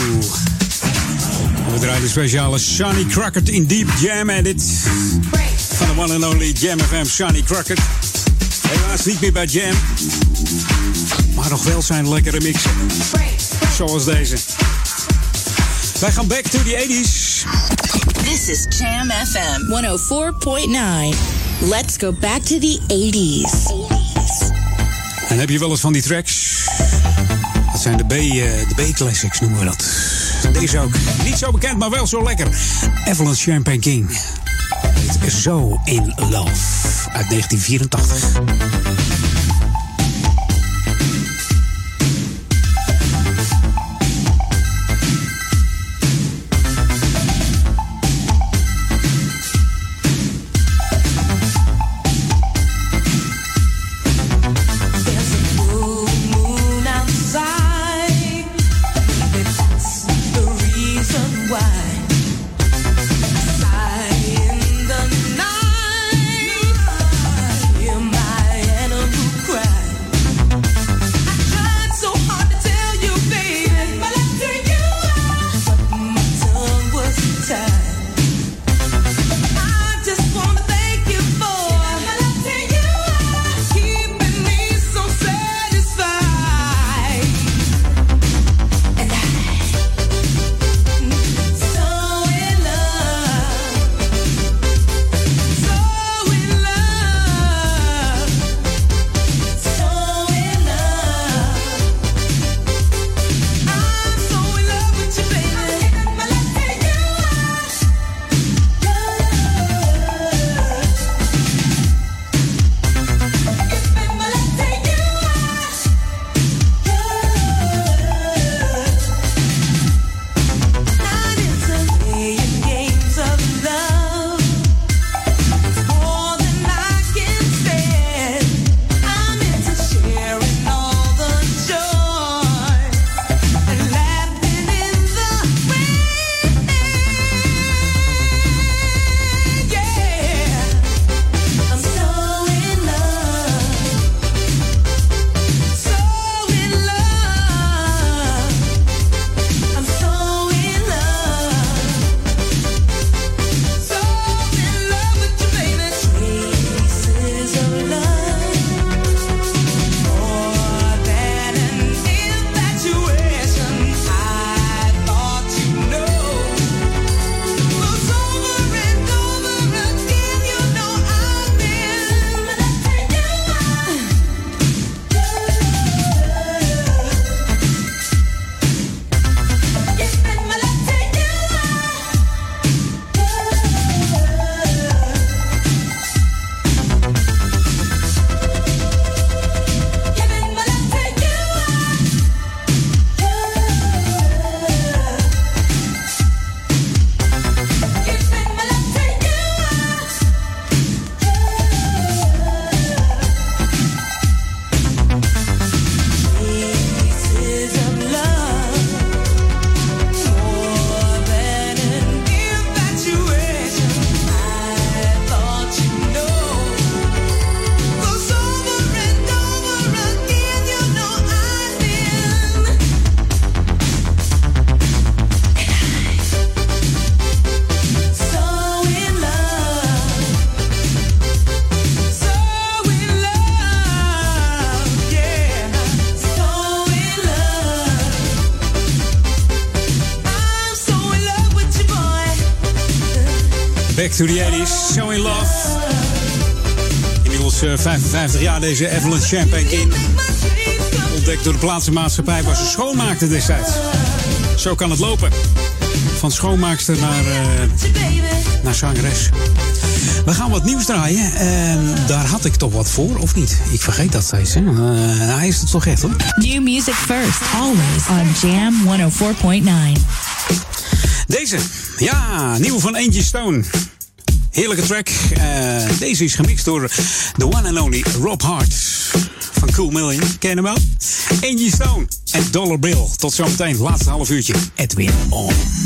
We draaien de speciale Sonny Crockett in Deep Jam Edit. Van de one and only Jam FM Sonny Crockett. Helaas niet meer bij Jam. Maar nog wel zijn lekkere mixen. Zoals deze. Wij gaan back to the 80s. This is Jam FM 104.9. Let's go back to the 80s. En heb je wel eens van die tracks? Dat zijn de B, eh, de B-classics noemen we dat. Deze ook. Niet zo bekend, maar wel zo lekker. Evelyn Champagne King. So in Love. Uit 1984. To the 80s. So in Love. Inmiddels eh, 55 jaar deze Evelyn Champagne King. Ontdekt door de plaatsmaatschappij waar ze schoonmaakte destijds. Zo kan het lopen. Van schoonmaakster naar, eh, naar zangeres. We gaan wat nieuws draaien. En daar had ik toch wat voor, of niet? Ik vergeet dat steeds. Hè? Eh, hij is het toch echt hoor. New music first, always on Jam 104.9. Deze. Ja, nieuw van Angie Stone. Heerlijke track. Eh, deze is gemixt door the one and only Rob Hart. Van Cool Million. Ken hem wel? Angie Stone en Dollar Bill. Tot zometeen, laatste half uurtje. Edwin On.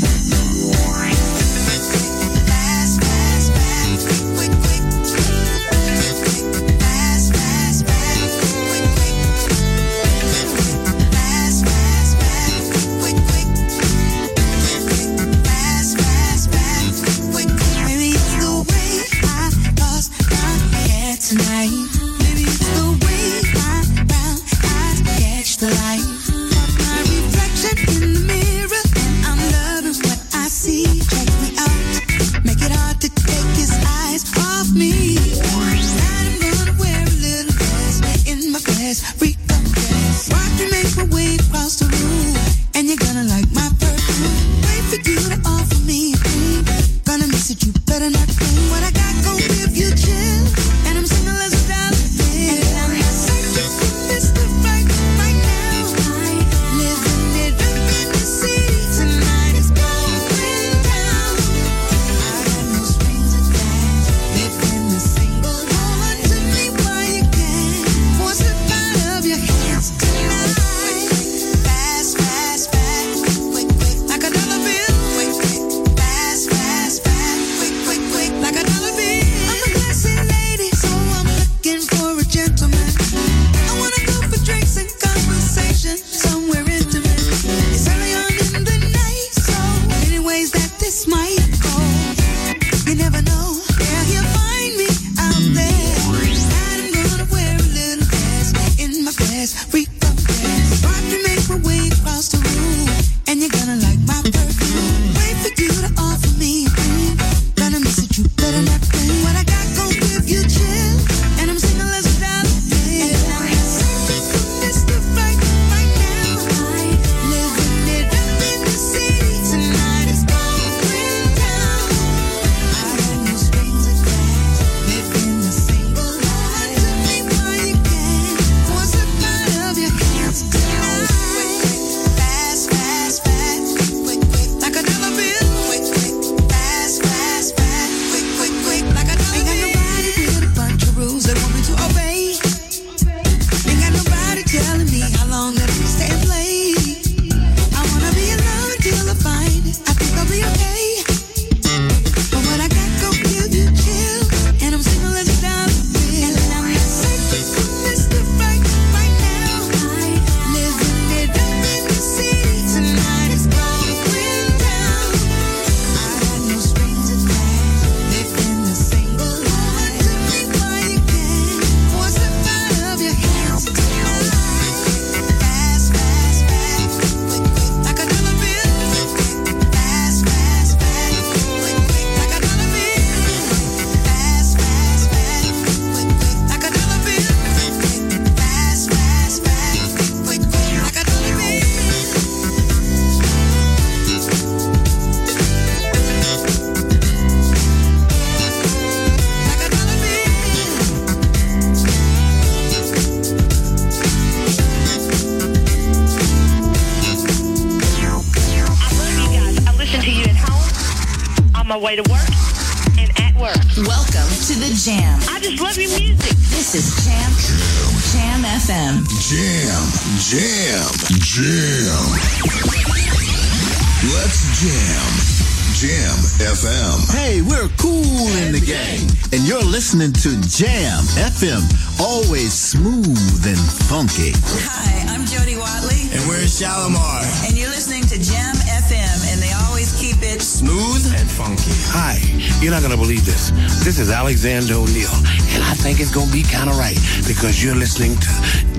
FM. Hey, we're cool in the game, and you're listening to Jam FM, always smooth and funky. Hi, I'm Jody Watley. And we're Shalimar. And you're listening to Jam FM, and they always keep it smooth and funky. Hi, you're not going to believe this. This is Alexander O'Neill, and I think it's going to be kind of right because you're listening to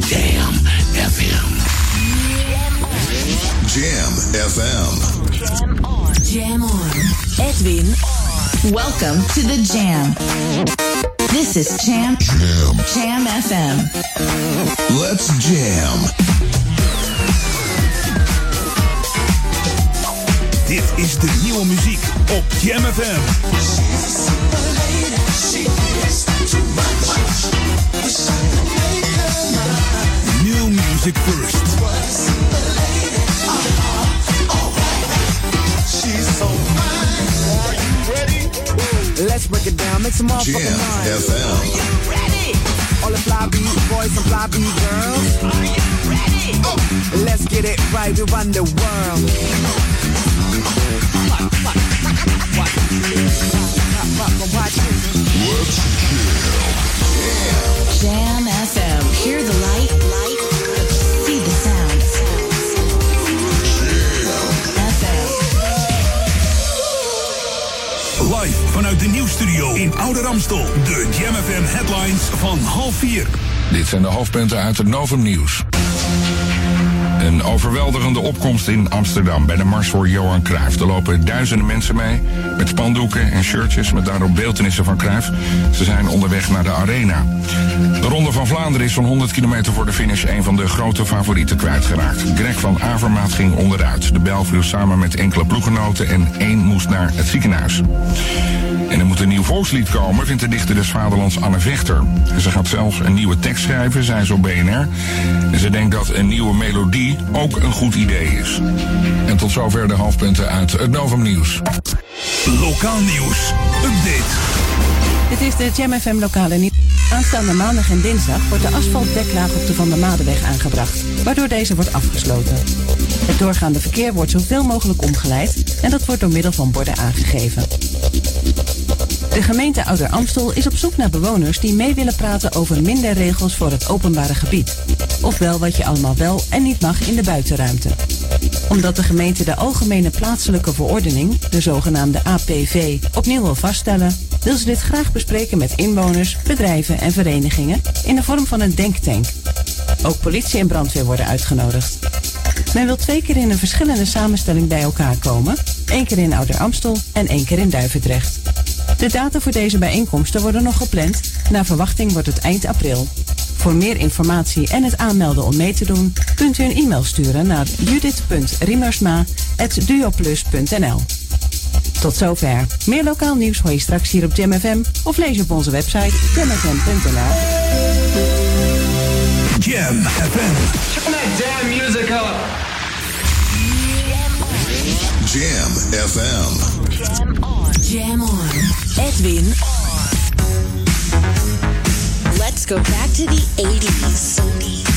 Jam FM. Jam FM. Jam on. Jam on. Edwin. Welcome to the Jam. This is Jam. Jam. Jam FM. Let's jam. Dit is de nieuwe muziek op Jam FM. New music first. this motherfucking Jam mind. FM. Are you ready? All the fly B boys and fly B girls. Are you ready? Oh. Let's get it right. We run the world. Let's Jam FM. Hear the light. De nieuwsstudio in Oude Ramstel. De Jam headlines van half vier. Dit zijn de hoofdpunten uit het Novum Nieuws. Een overweldigende opkomst in Amsterdam bij de Mars voor Johan Cruijff. Er lopen duizenden mensen mee met spandoeken en shirtjes met daarop beeldenissen van Cruijff. Ze zijn onderweg naar de arena. De Ronde van Vlaanderen is van 100 kilometer voor de finish een van de grote favorieten kwijtgeraakt. Greg van Avermaat ging onderuit. De bel viel samen met enkele ploeggenoten en één moest naar het ziekenhuis. En er moet een nieuw volkslied komen, vindt de dichter des Vaderlands Anne Vechter. Ze gaat zelfs een nieuwe tekst schrijven, zei ze op BNR. En ze denkt dat een nieuwe melodie ook een goed idee is. En tot zover de hoofdpunten uit het Novum Nieuws. Lokaal nieuws. Update. Dit is de Jam FM lokale nieuws. Aanstaande maandag en dinsdag wordt de asfaltdeklaag op de Van der Madeweg aangebracht, waardoor deze wordt afgesloten. Het doorgaande verkeer wordt zoveel mogelijk omgeleid en dat wordt door middel van borden aangegeven. De gemeente Ouder Amstel is op zoek naar bewoners die mee willen praten over minder regels voor het openbare gebied. Ofwel wat je allemaal wel en niet mag in de buitenruimte. Omdat de gemeente de Algemene Plaatselijke Verordening, de zogenaamde APV, opnieuw wil vaststellen, wil ze dit graag bespreken met inwoners, bedrijven en verenigingen in de vorm van een denktank. Ook politie en brandweer worden uitgenodigd. Men wil twee keer in een verschillende samenstelling bij elkaar komen. één keer in Ouder Amstel en één keer in Duivendrecht. De data voor deze bijeenkomsten worden nog gepland. Naar verwachting wordt het eind april. Voor meer informatie en het aanmelden om mee te doen, kunt u een e-mail sturen naar judith.riemersma.duoplus.nl. Tot zover. Meer lokaal nieuws hoor je straks hier op Jam FM of lees je op onze website jamfm.nl. Jam FM. Turn that damn music up. Jam FM. Jam on. Jam on. Edwin Let's go back to the 80s.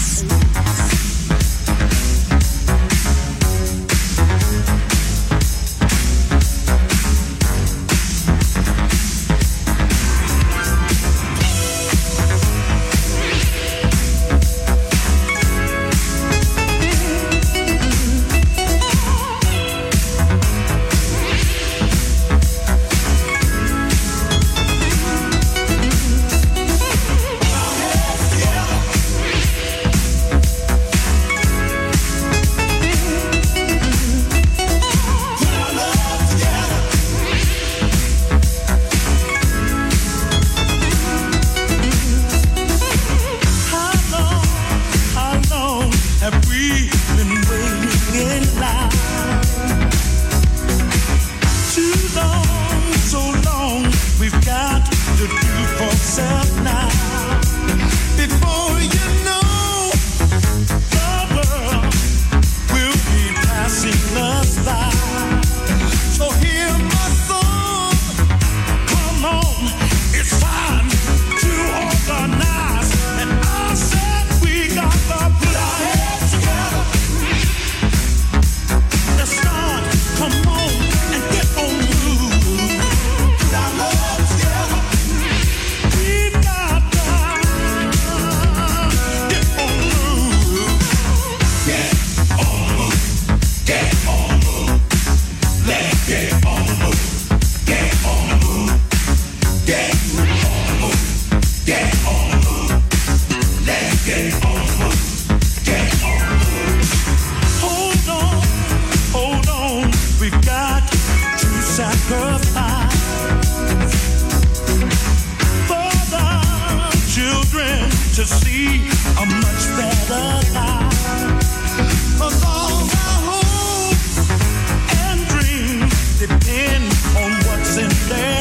Depend on what's in their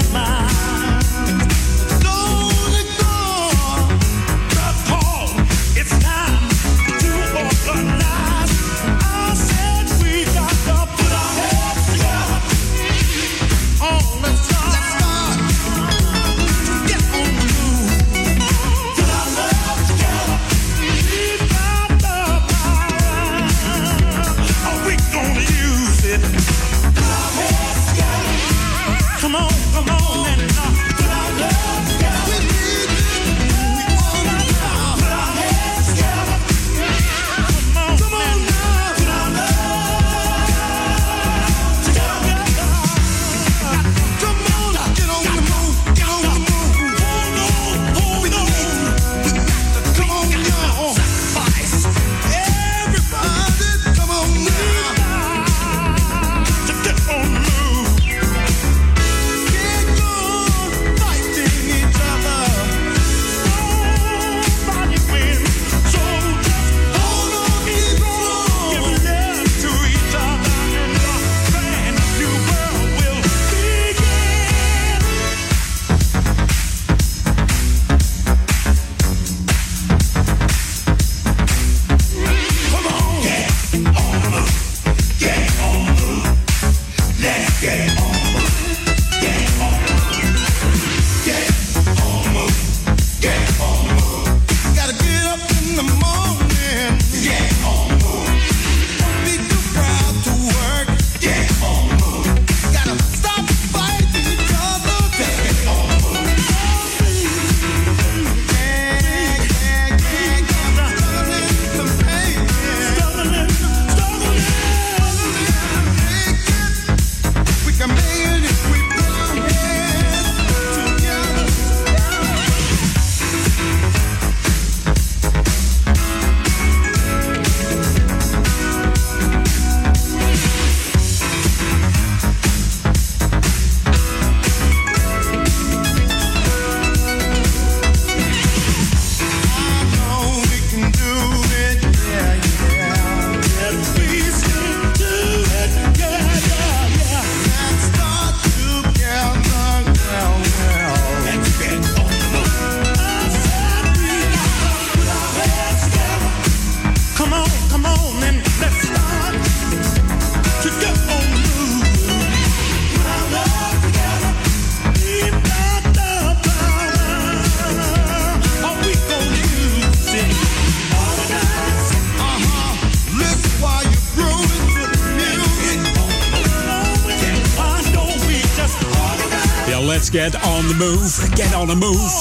move. Get on the move.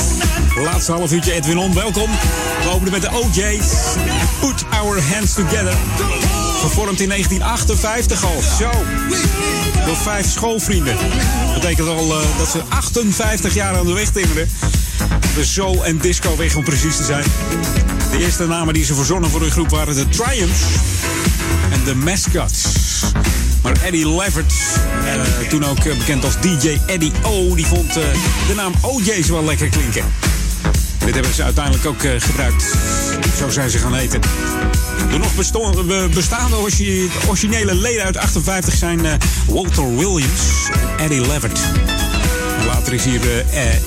Laatste half uurtje Edwin On, welkom. We openen met de OJ's. Put our hands together. Gevormd in 1958 al. Zo. Door vijf schoolvrienden. Dat betekent al eh, dat ze 58 jaar aan de weg timmeren. De soul- en disco-weg om precies te zijn. De eerste namen die ze verzonnen voor hun groep waren de Triumphs en de Mascots. Maar Eddie Levert, eh, toen ook eh, bekend als DJ Eddie O, die vond eh, de naam OJ's wel lekker klinken. Dit hebben ze uiteindelijk ook gebruikt. Zo zijn ze gaan heten. De nog bestaande originele leden uit 58 zijn Walter Williams en Eddie Levert. Later is hier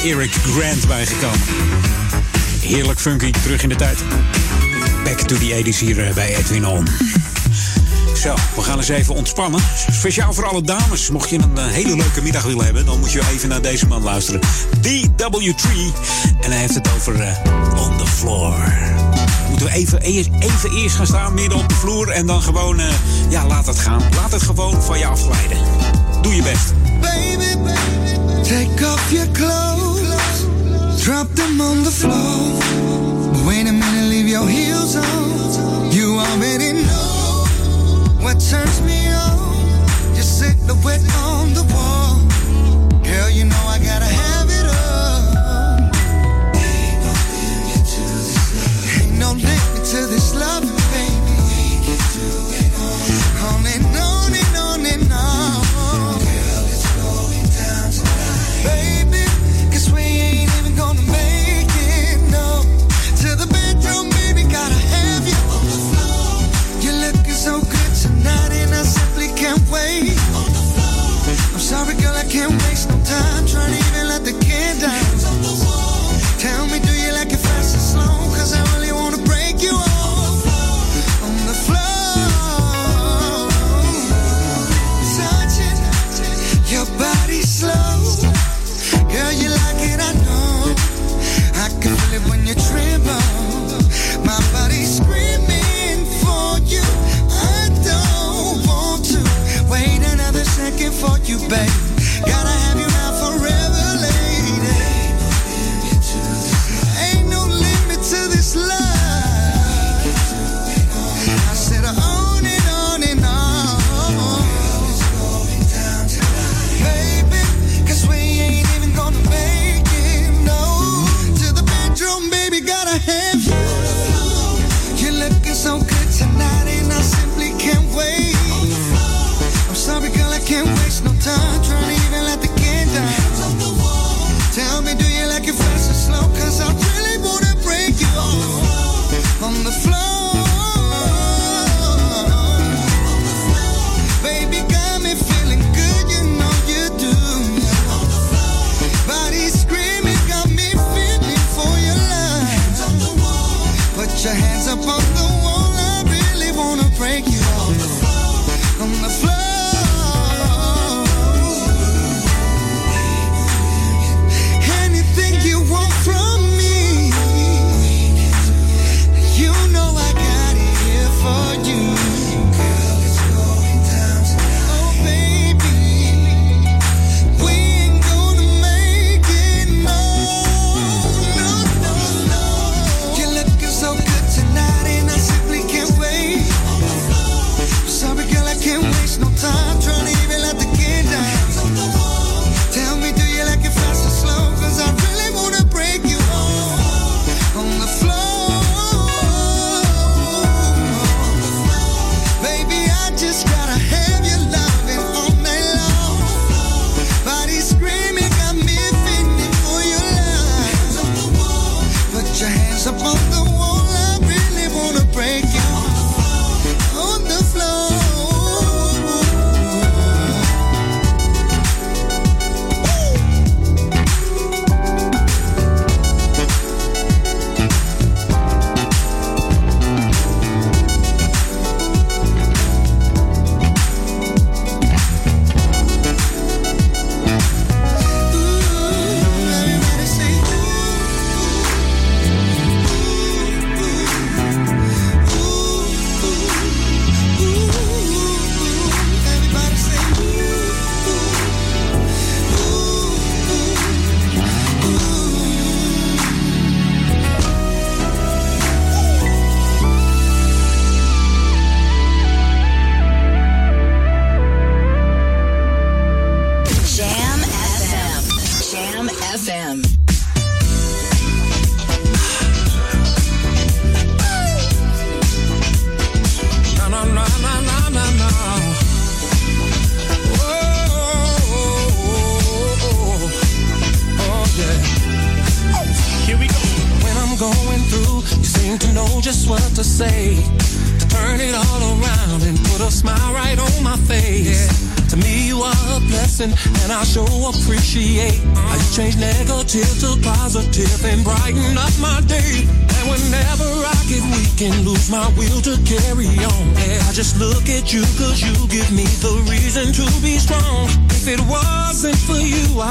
Eric Grant bijgekomen. Heerlijk funky, terug in de tijd. Back to the 80s hier bij Edwin On. Zo, we gaan eens even ontspannen. Speciaal voor alle dames. Mocht je een eh, hele leuke middag willen hebben, dan moet je even naar deze man luisteren. DW3. En hij heeft het over eh, On the Floor. Moeten we even, eerst- even eerst gaan staan, midden op de vloer. En dan gewoon, eh, ja, laat het gaan. Laat het gewoon van je afglijden. Doe je best. Baby, take off your clothes, drop them on the floor. Wait a minute, leave your heels on. You already what turns me on. The wet on the wall. Babe.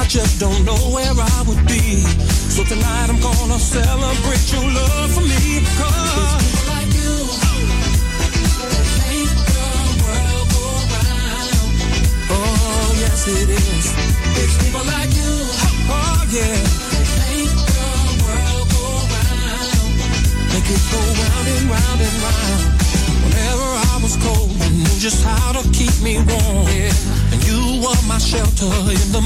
Just don't know where I would be. So tonight I'm gonna celebrate your love for me. Cause people like you, make the world go round. Oh, yes it is. It's people like you, oh yeah. Make the world go round. Make it go round and round and round. Whenever I was cold, you knew just how to keep me warm. Yeah. And you were my shelter in the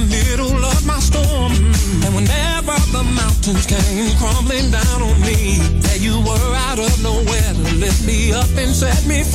mountains came crumbling down on me, there you were out of nowhere to lift me up and set me free.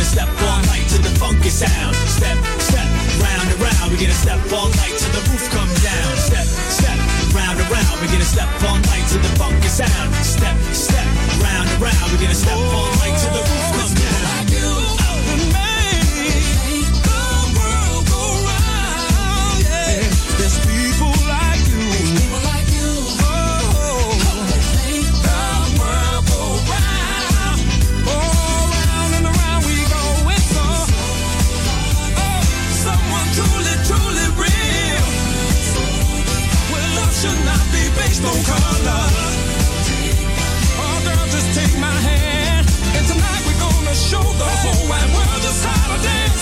Gonna step all night to the funky sound. Step, step, round and round, we're gonna step all night till the roof comes down. Step, step, round and round, we're gonna step all night to the funky sound. Step, step, round and round, we're gonna step all night till the roof comes down. Color. Oh, girl, just take my hand. And tonight we're gonna show the whole wide world just how to dance.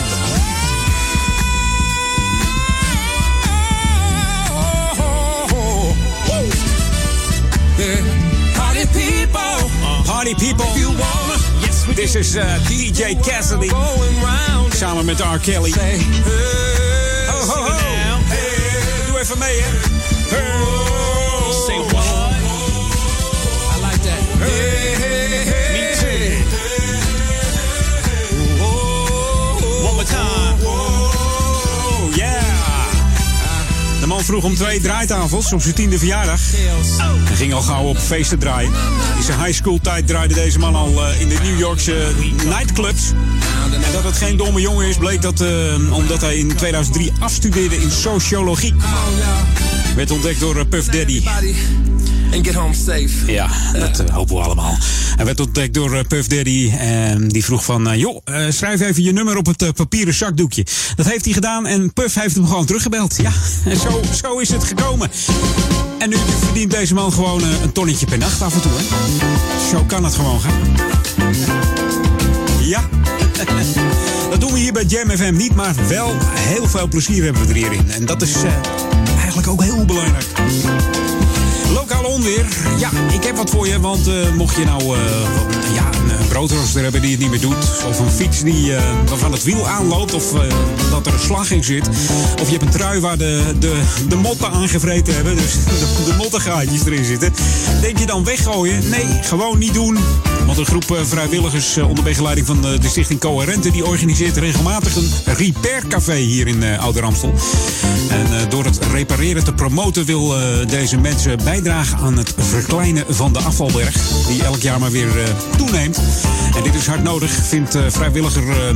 Party people, Party people. if you wanna. Yes, This is uh, DJ Cassidy. Samen met R. Kelly. Say, Ho, ho, ho. Hey, doe even mee, hè. Say vroeg om twee draaitafels op zijn tiende verjaardag. Hij ging al gauw op feesten draaien. In zijn high school tijd draaide deze man al eh, in de New Yorkse nightclubs. En dat het geen domme jongen is, bleek dat eh, omdat hij in 2003 afstudeerde in sociologie. Werd ontdekt door eh, Puff Daddy. And get home safe. Ja, dat eh, hopen we allemaal. Hij werd ontdekt door eh, Puff Daddy. En die vroeg van, eh, joh, schrijf even je nummer op het papieren zakdoekje. Dat heeft hij gedaan en Puff heeft hem gewoon teruggebeld. Ja, en (laughs) zo, zo is het gekomen. En nu verdient deze man gewoon een tonnetje per nacht af en toe. Hè? Zo kan het gewoon gaan. Ja. (laughs) Dat doen we hier bij Jam FM niet, maar wel heel veel plezier hebben we er hierin. En dat is eigenlijk ook heel belangrijk. Ja, ik heb wat voor je, want eh, mocht je nou eh, ja, een eh, broodrooster hebben die het niet meer doet... of een fiets die, eh, waarvan het wiel aanloopt of dat er een slag in zit... of je hebt een trui waar de, de, de motten aangevreten hebben... dus (laughs) de, de mottengaatjes erin zitten... denk je dan weggooien? Nee, gewoon niet doen. Want een groep eh, vrijwilligers eh, onder begeleiding van eh, de stichting Coherente... die organiseert regelmatig een repaircafé hier in Ouder Amstel. En door het repareren te promoten wil deze mensen bijdragen aan het verkleinen van de afvalberg. Die elk jaar maar weer toeneemt. En dit is hard nodig, vindt vrijwilliger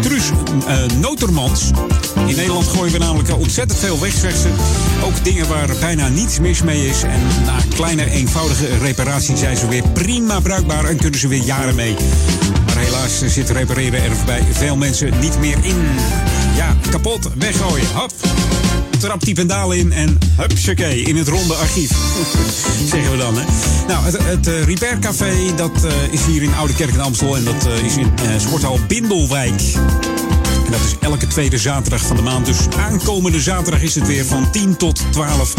Truus Notermans. In Nederland gooien we namelijk ontzettend veel weg. Ook dingen waar bijna niets mis mee is. En na kleine eenvoudige reparatie zijn ze weer prima bruikbaar en kunnen ze weer jaren mee. Maar helaas zit repareren er bij veel mensen niet meer in. Ja, kapot, weggooien, hop. Trap die pendalen in en hupsakee, in het ronde archief. (laughs) Zeggen we dan, hè. Nou, het, eh, Repair Café, dat eh, is hier in Oude Kerk in Amstel. En dat eh, is in sporthal Bindelwijk. Dat is elke tweede zaterdag van de maand. Dus aankomende zaterdag is het weer van 10 tot 12.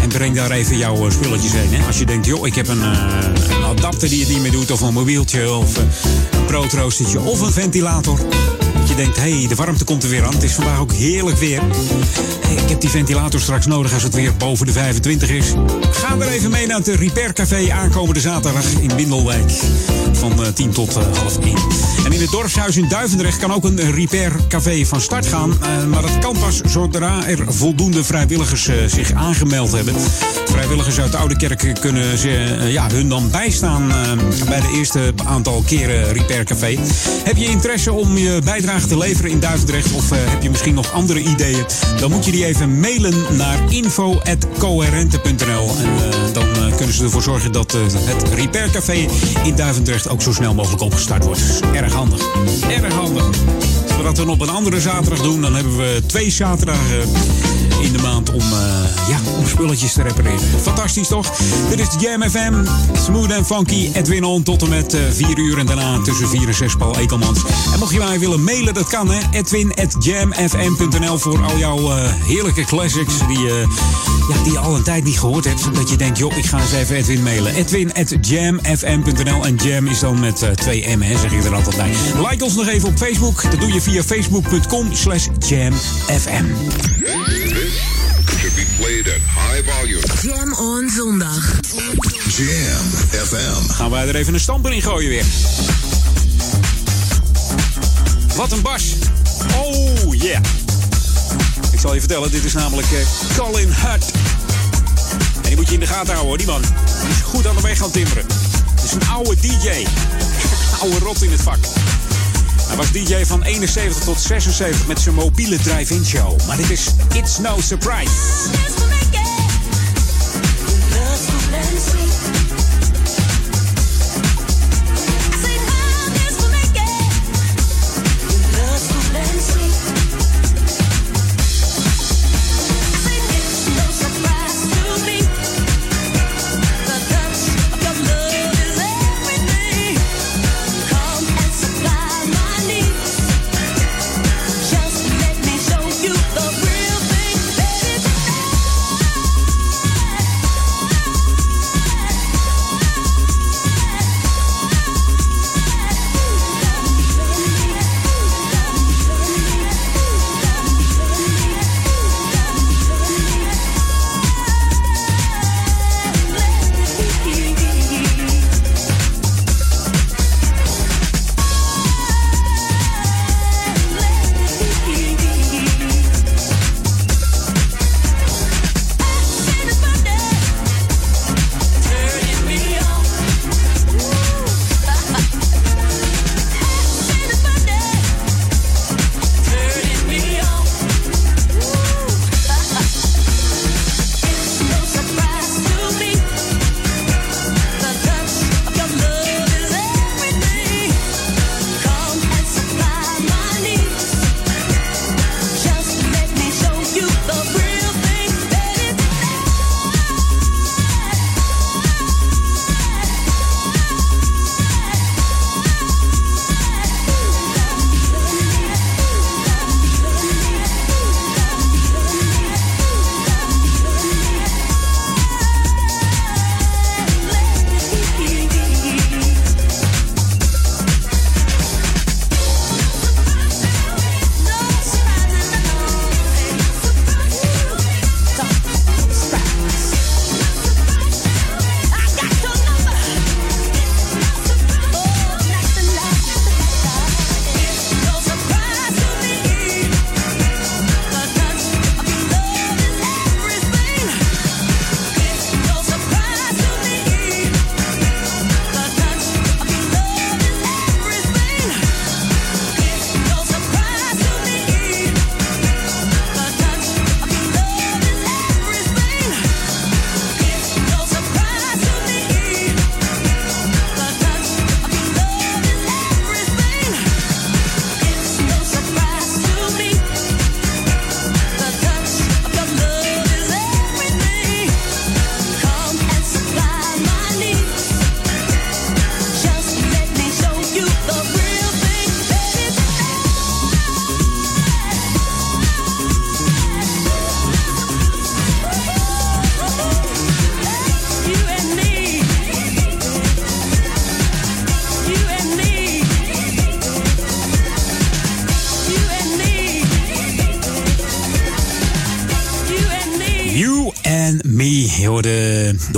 En breng daar even jouw eh, spulletjes heen. Hè. Als je denkt, joh, ik heb een, eh, een adapter die het niet meer doet... of een mobieltje, of eh, een broodroostertje, of een ventilator... Denkt, hé, de warmte komt er weer aan. Het is vandaag ook heerlijk weer. Ik heb die ventilator straks nodig als het weer boven de 25 is. Ga er even mee naar het Repair Café aankomende zaterdag in Windelwijk. Van eh, 10 tot eh, half 1. En in het dorpshuis in Duivendrecht kan ook een Repair Café van start gaan. Eh, maar dat kan pas zodra er voldoende vrijwilligers eh, zich aangemeld hebben. Vrijwilligers uit de Oude Kerk kunnen eh, ja, hun dan bijstaan eh, bij de eerste aantal keren Repair Café. Heb je interesse om je bijdrage te leveren in Duivendrecht? Of eh, heb je misschien nog andere ideeën? Dan moet je die even mailen naar info.coherente.nl. En eh, dan eh, kunnen ze ervoor zorgen dat het Repair Café in Duivendrecht ook zo snel mogelijk opgestart wordt. Erg handig. Erg handig. Als we dat dan op een andere zaterdag doen, dan hebben we twee zaterdagen in de maand om, eh, ja, om spulletjes te repareren. Fantastisch toch? Dit is Jam FM. Smooth and funky. Edwin On tot en met eh, 4 uur. En daarna tussen 4 en 6 Paul Ekelmans. En mocht je mij willen mailen, dat kan hè. Edwin.jamfm.nl voor al jouw eh, heerlijke classics die, eh, ja, die je al een tijd niet gehoord hebt. Dat je denkt, joh, ik ga eens even Edwin mailen. Edwin.jamfm.nl En jam is dan met eh, twee M, hè, zeg ik er altijd bij. Like ons nog even op Facebook. Dat doe je via facebook.com slash jamfm. Be played at high volume. Jam on zondag. Jam FM. Gaan wij er even een stamper in gooien weer. Wat een bas. Oh yeah. Ik zal je vertellen, dit is namelijk eh, Colin Hut. En die moet je in de gaten houden hoor, die man. Die is goed aan de weg gaan timmeren. Het is een oude DJ. (laughs) oude rot in het vak. Hij was DJ van 71 tot 76 met zijn mobiele drive-in show. Maar dit is It's No Surprise.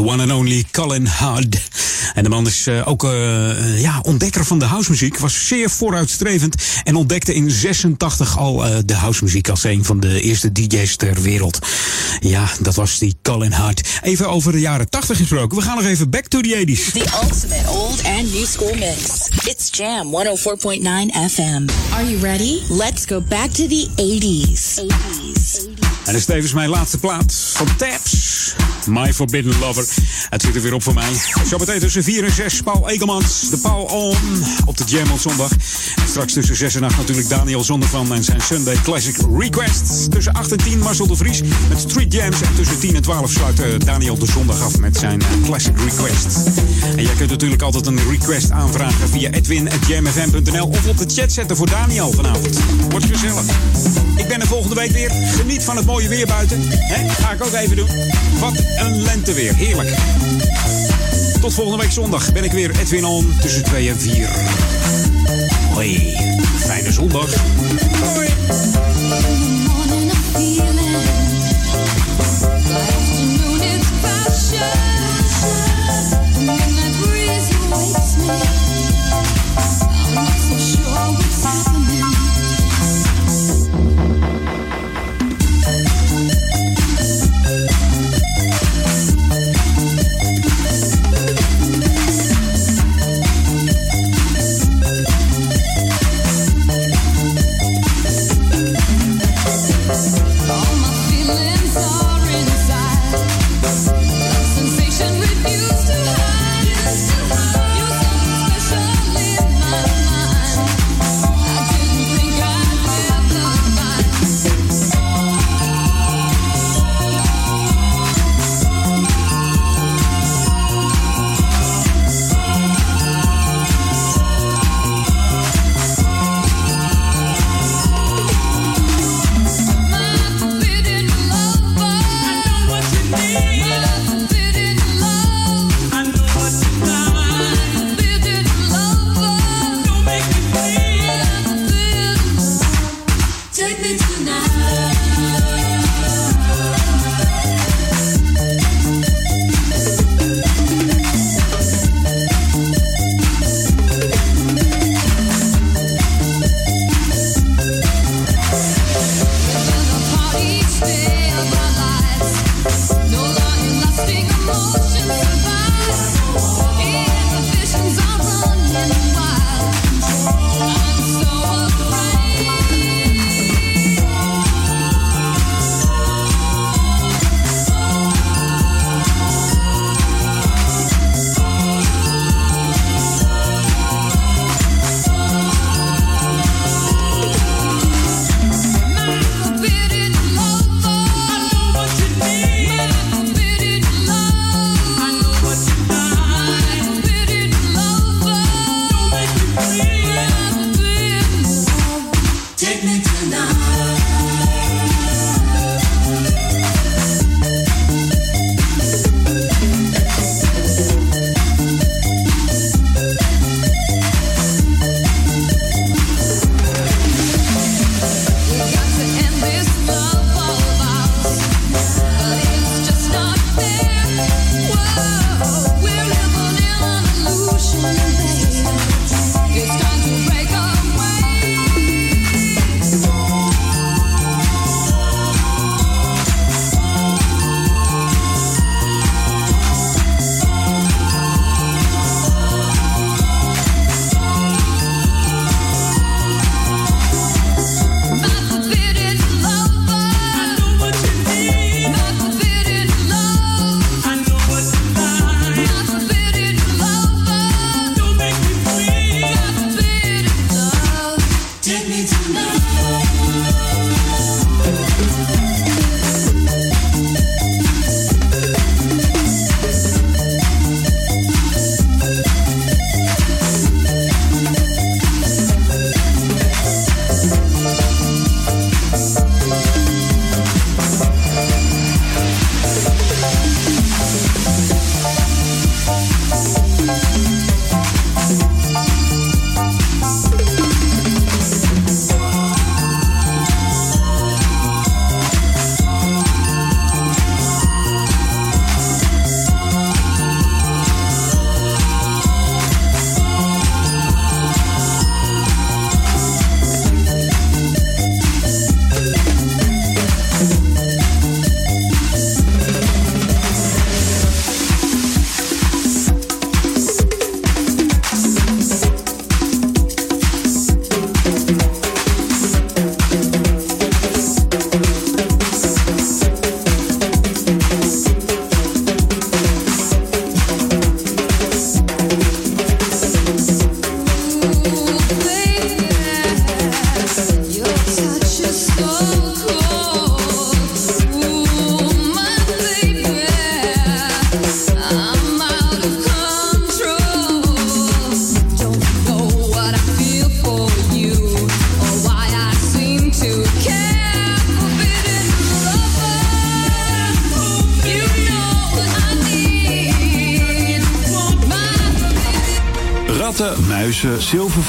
De one and only Colin Hard. En de man is eh, ook eh, ja, ontdekker van de housemuziek. Was zeer vooruitstrevend en ontdekte in 86 al eh, de housemuziek als een van de eerste DJ's ter wereld. Ja, dat was die Colin Hart. Even over de jaren 80 gesproken. We gaan nog even back to the 80s. The ultimate old and new school mix. It's Jam 104.9 FM. Are you ready? Let's go back to the 80s. 80s. En dat is tevens mijn laatste plaat van Taps. My Forbidden Lover. Het zit er weer op voor mij. Zometeen tussen 4 en 6 Paul Ekelmans. De Paul On op de Jam op zondag. En straks tussen 6 en 8 natuurlijk Daniel Zondervan en zijn Sunday Classic Request. Tussen 8 en 10 Marcel de Vries met Street Jams. En tussen 10 en 12 sluit eh, Daniel de zondag af met zijn eh, Classic Request. En jij kunt natuurlijk altijd een request aanvragen via edwin.jamfm.nl of op de chat zetten voor Daniel vanavond. Wordt gezellig. Ik ben er volgende week weer. Geniet van het mooie weer buiten. Hè? Ga ik ook even doen. Wat een lenteweer. Heerlijk. Tot volgende week zondag ben ik weer Edwin On tussen 2 en 4. Hoi. Fijne zondag. Hoi.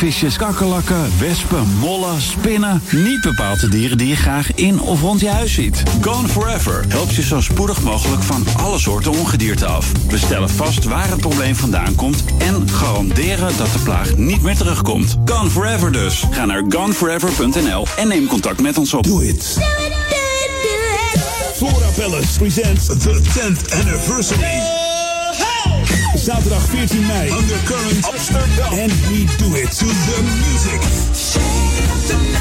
Zilvervisjes, kakkerlakken, wespen, mollen, spinnen. Niet bepaald de dieren die je graag in of rond je huis ziet. Gone Forever helpt je zo spoedig mogelijk van alle soorten ongedierte af. We stellen vast waar het probleem vandaan komt en garanderen dat de plaag niet meer terugkomt. Gone Forever dus. Ga naar goneforever.nl en neem contact met ons op. Doe it. Flora Palace presents the 10th anniversary. Zaterdag 14 mei. Undercurrent Amsterdam. And we do it to the music.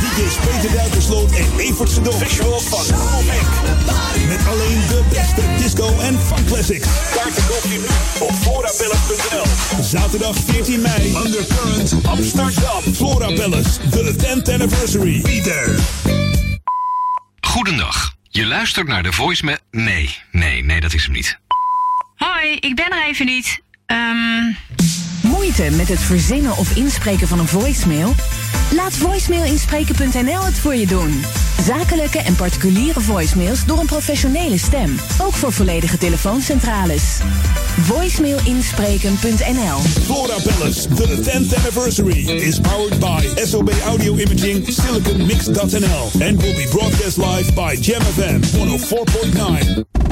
DJ's Peter Duikersloot en Evert Sedok. Visual van Mac. Met alleen de beste disco en funk classics. Kaarten koop je nu op florapalace.nl. Zaterdag 14 mei. Undercurrent Amsterdam. Flora Palace. The 10th anniversary. Be there. Goedendag. Je luistert naar de voice met... Nee, nee, nee, dat is hem niet. Met het verzinnen of inspreken van een voicemail? Laat voicemailinspreken.nl het voor je doen. Zakelijke en particuliere voicemails door een professionele stem. Ook voor volledige telefooncentrales. Voicemailinspreken.nl Flora Palace, the 10th anniversary, is powered by SOB Audio Imaging Silicon Mix.nl and will be broadcast live by Jam FM 104.9.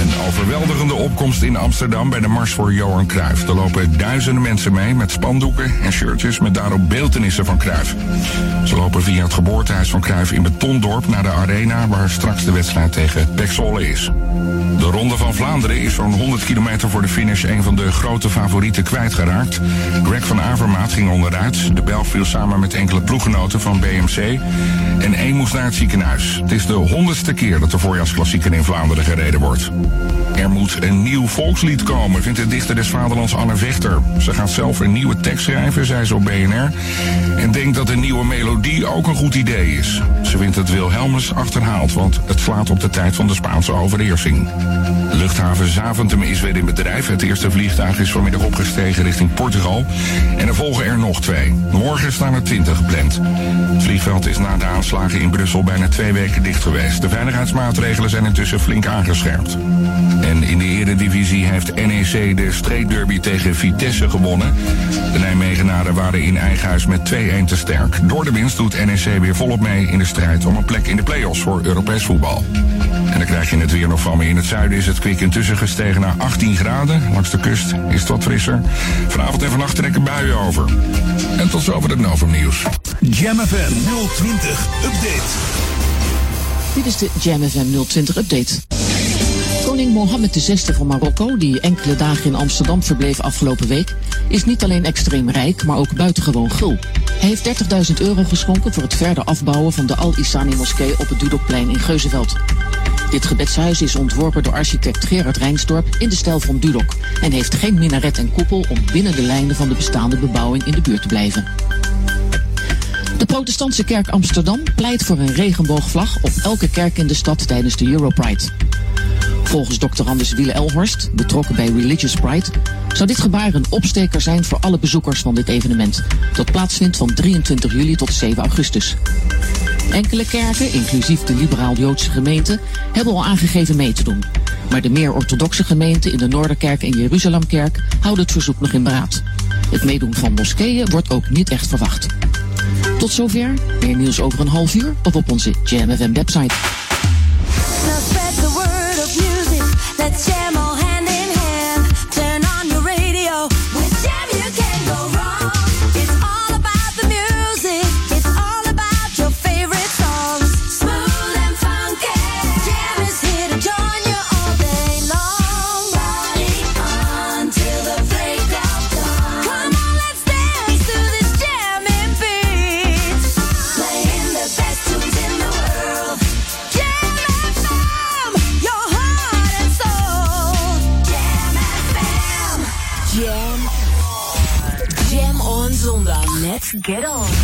Een overweldigende opkomst in Amsterdam bij de Mars voor Johan Cruijff. Er lopen duizenden mensen mee met spandoeken en shirtjes met daarop beeltenissen van Cruijff. Ze lopen via het geboortehuis van Cruijff in Betondorp naar de arena waar straks de wedstrijd tegen Pek Zwolle is. De Ronde van Vlaanderen is zo'n 100 kilometer voor de finish een van de grote favorieten kwijtgeraakt. Greg van Avermaat ging onderuit. De Belg viel samen met enkele ploeggenoten van BMC. En één moest naar het ziekenhuis. Het is de honderdste keer dat de voorjaarsklassieker in Vlaanderen gereden wordt. Er moet een nieuw volkslied komen, vindt de dichter des vaderlands Anne Vechter. Ze gaat zelf een nieuwe tekst schrijven, zei ze op BNR. En denkt dat een nieuwe melodie ook een goed idee is. Ze vindt het Wilhelmus achterhaald, want het slaat op de tijd van de Spaanse overheersing. Luchthaven Zaventem is weer in bedrijf. Het eerste vliegtuig is vanmiddag opgestegen richting Portugal. En er volgen er nog twee. Morgen staan er twintig gepland. Het vliegveld is na de aanslagen in Brussel bijna twee weken dicht geweest. De veiligheidsmaatregelen zijn intussen flink aangescherpt. En in de eredivisie heeft NEC de streekderby tegen Vitesse gewonnen. De Nijmegenaren waren in eigen huis met 2-1 te sterk. Door de winst doet NEC weer volop mee in de strijd om een plek in de play-offs voor Europees voetbal. En dan krijg je het weer nog van me. In het zuiden is het kwik intussen gestegen naar 18 graden. Langs de kust is het wat frisser. Vanavond en vannacht trekken buien over. En tot zover het Novum nieuws. Jam FM 020 Update. Dit is de Jam FM 020 update. Koning Mohammed VI van Marokko, die enkele dagen in Amsterdam verbleef afgelopen week, is niet alleen extreem rijk, maar ook buitengewoon gul. Hij heeft 30.000 euro geschonken voor het verder afbouwen van de Al-Isani moskee op het Dudokplein in Geuzenveld. Dit gebedshuis is ontworpen door architect Gerard Rijnsdorp in de stijl van Dudok en heeft geen minaret en koepel om binnen de lijnen van de bestaande bebouwing in de buurt te blijven. De protestantse kerk Amsterdam pleit voor een regenboogvlag op elke kerk in de stad tijdens de Europride. Volgens Dr. Anders Wiele Elhorst, betrokken bij Religious Pride, zou dit gebaar een opsteker zijn voor alle bezoekers van dit evenement, dat plaatsvindt van 23 juli tot 7 augustus. Enkele kerken, inclusief de liberaal-Joodse gemeente, hebben al aangegeven mee te doen. Maar de meer orthodoxe gemeenten in de Noorderkerk en Jeruzalemkerk houden het verzoek nog in beraad. Het meedoen van moskeeën wordt ook niet echt verwacht. Tot zover, meer nieuws over een half uur of op onze JamFM website. Music. Get on. Jam on.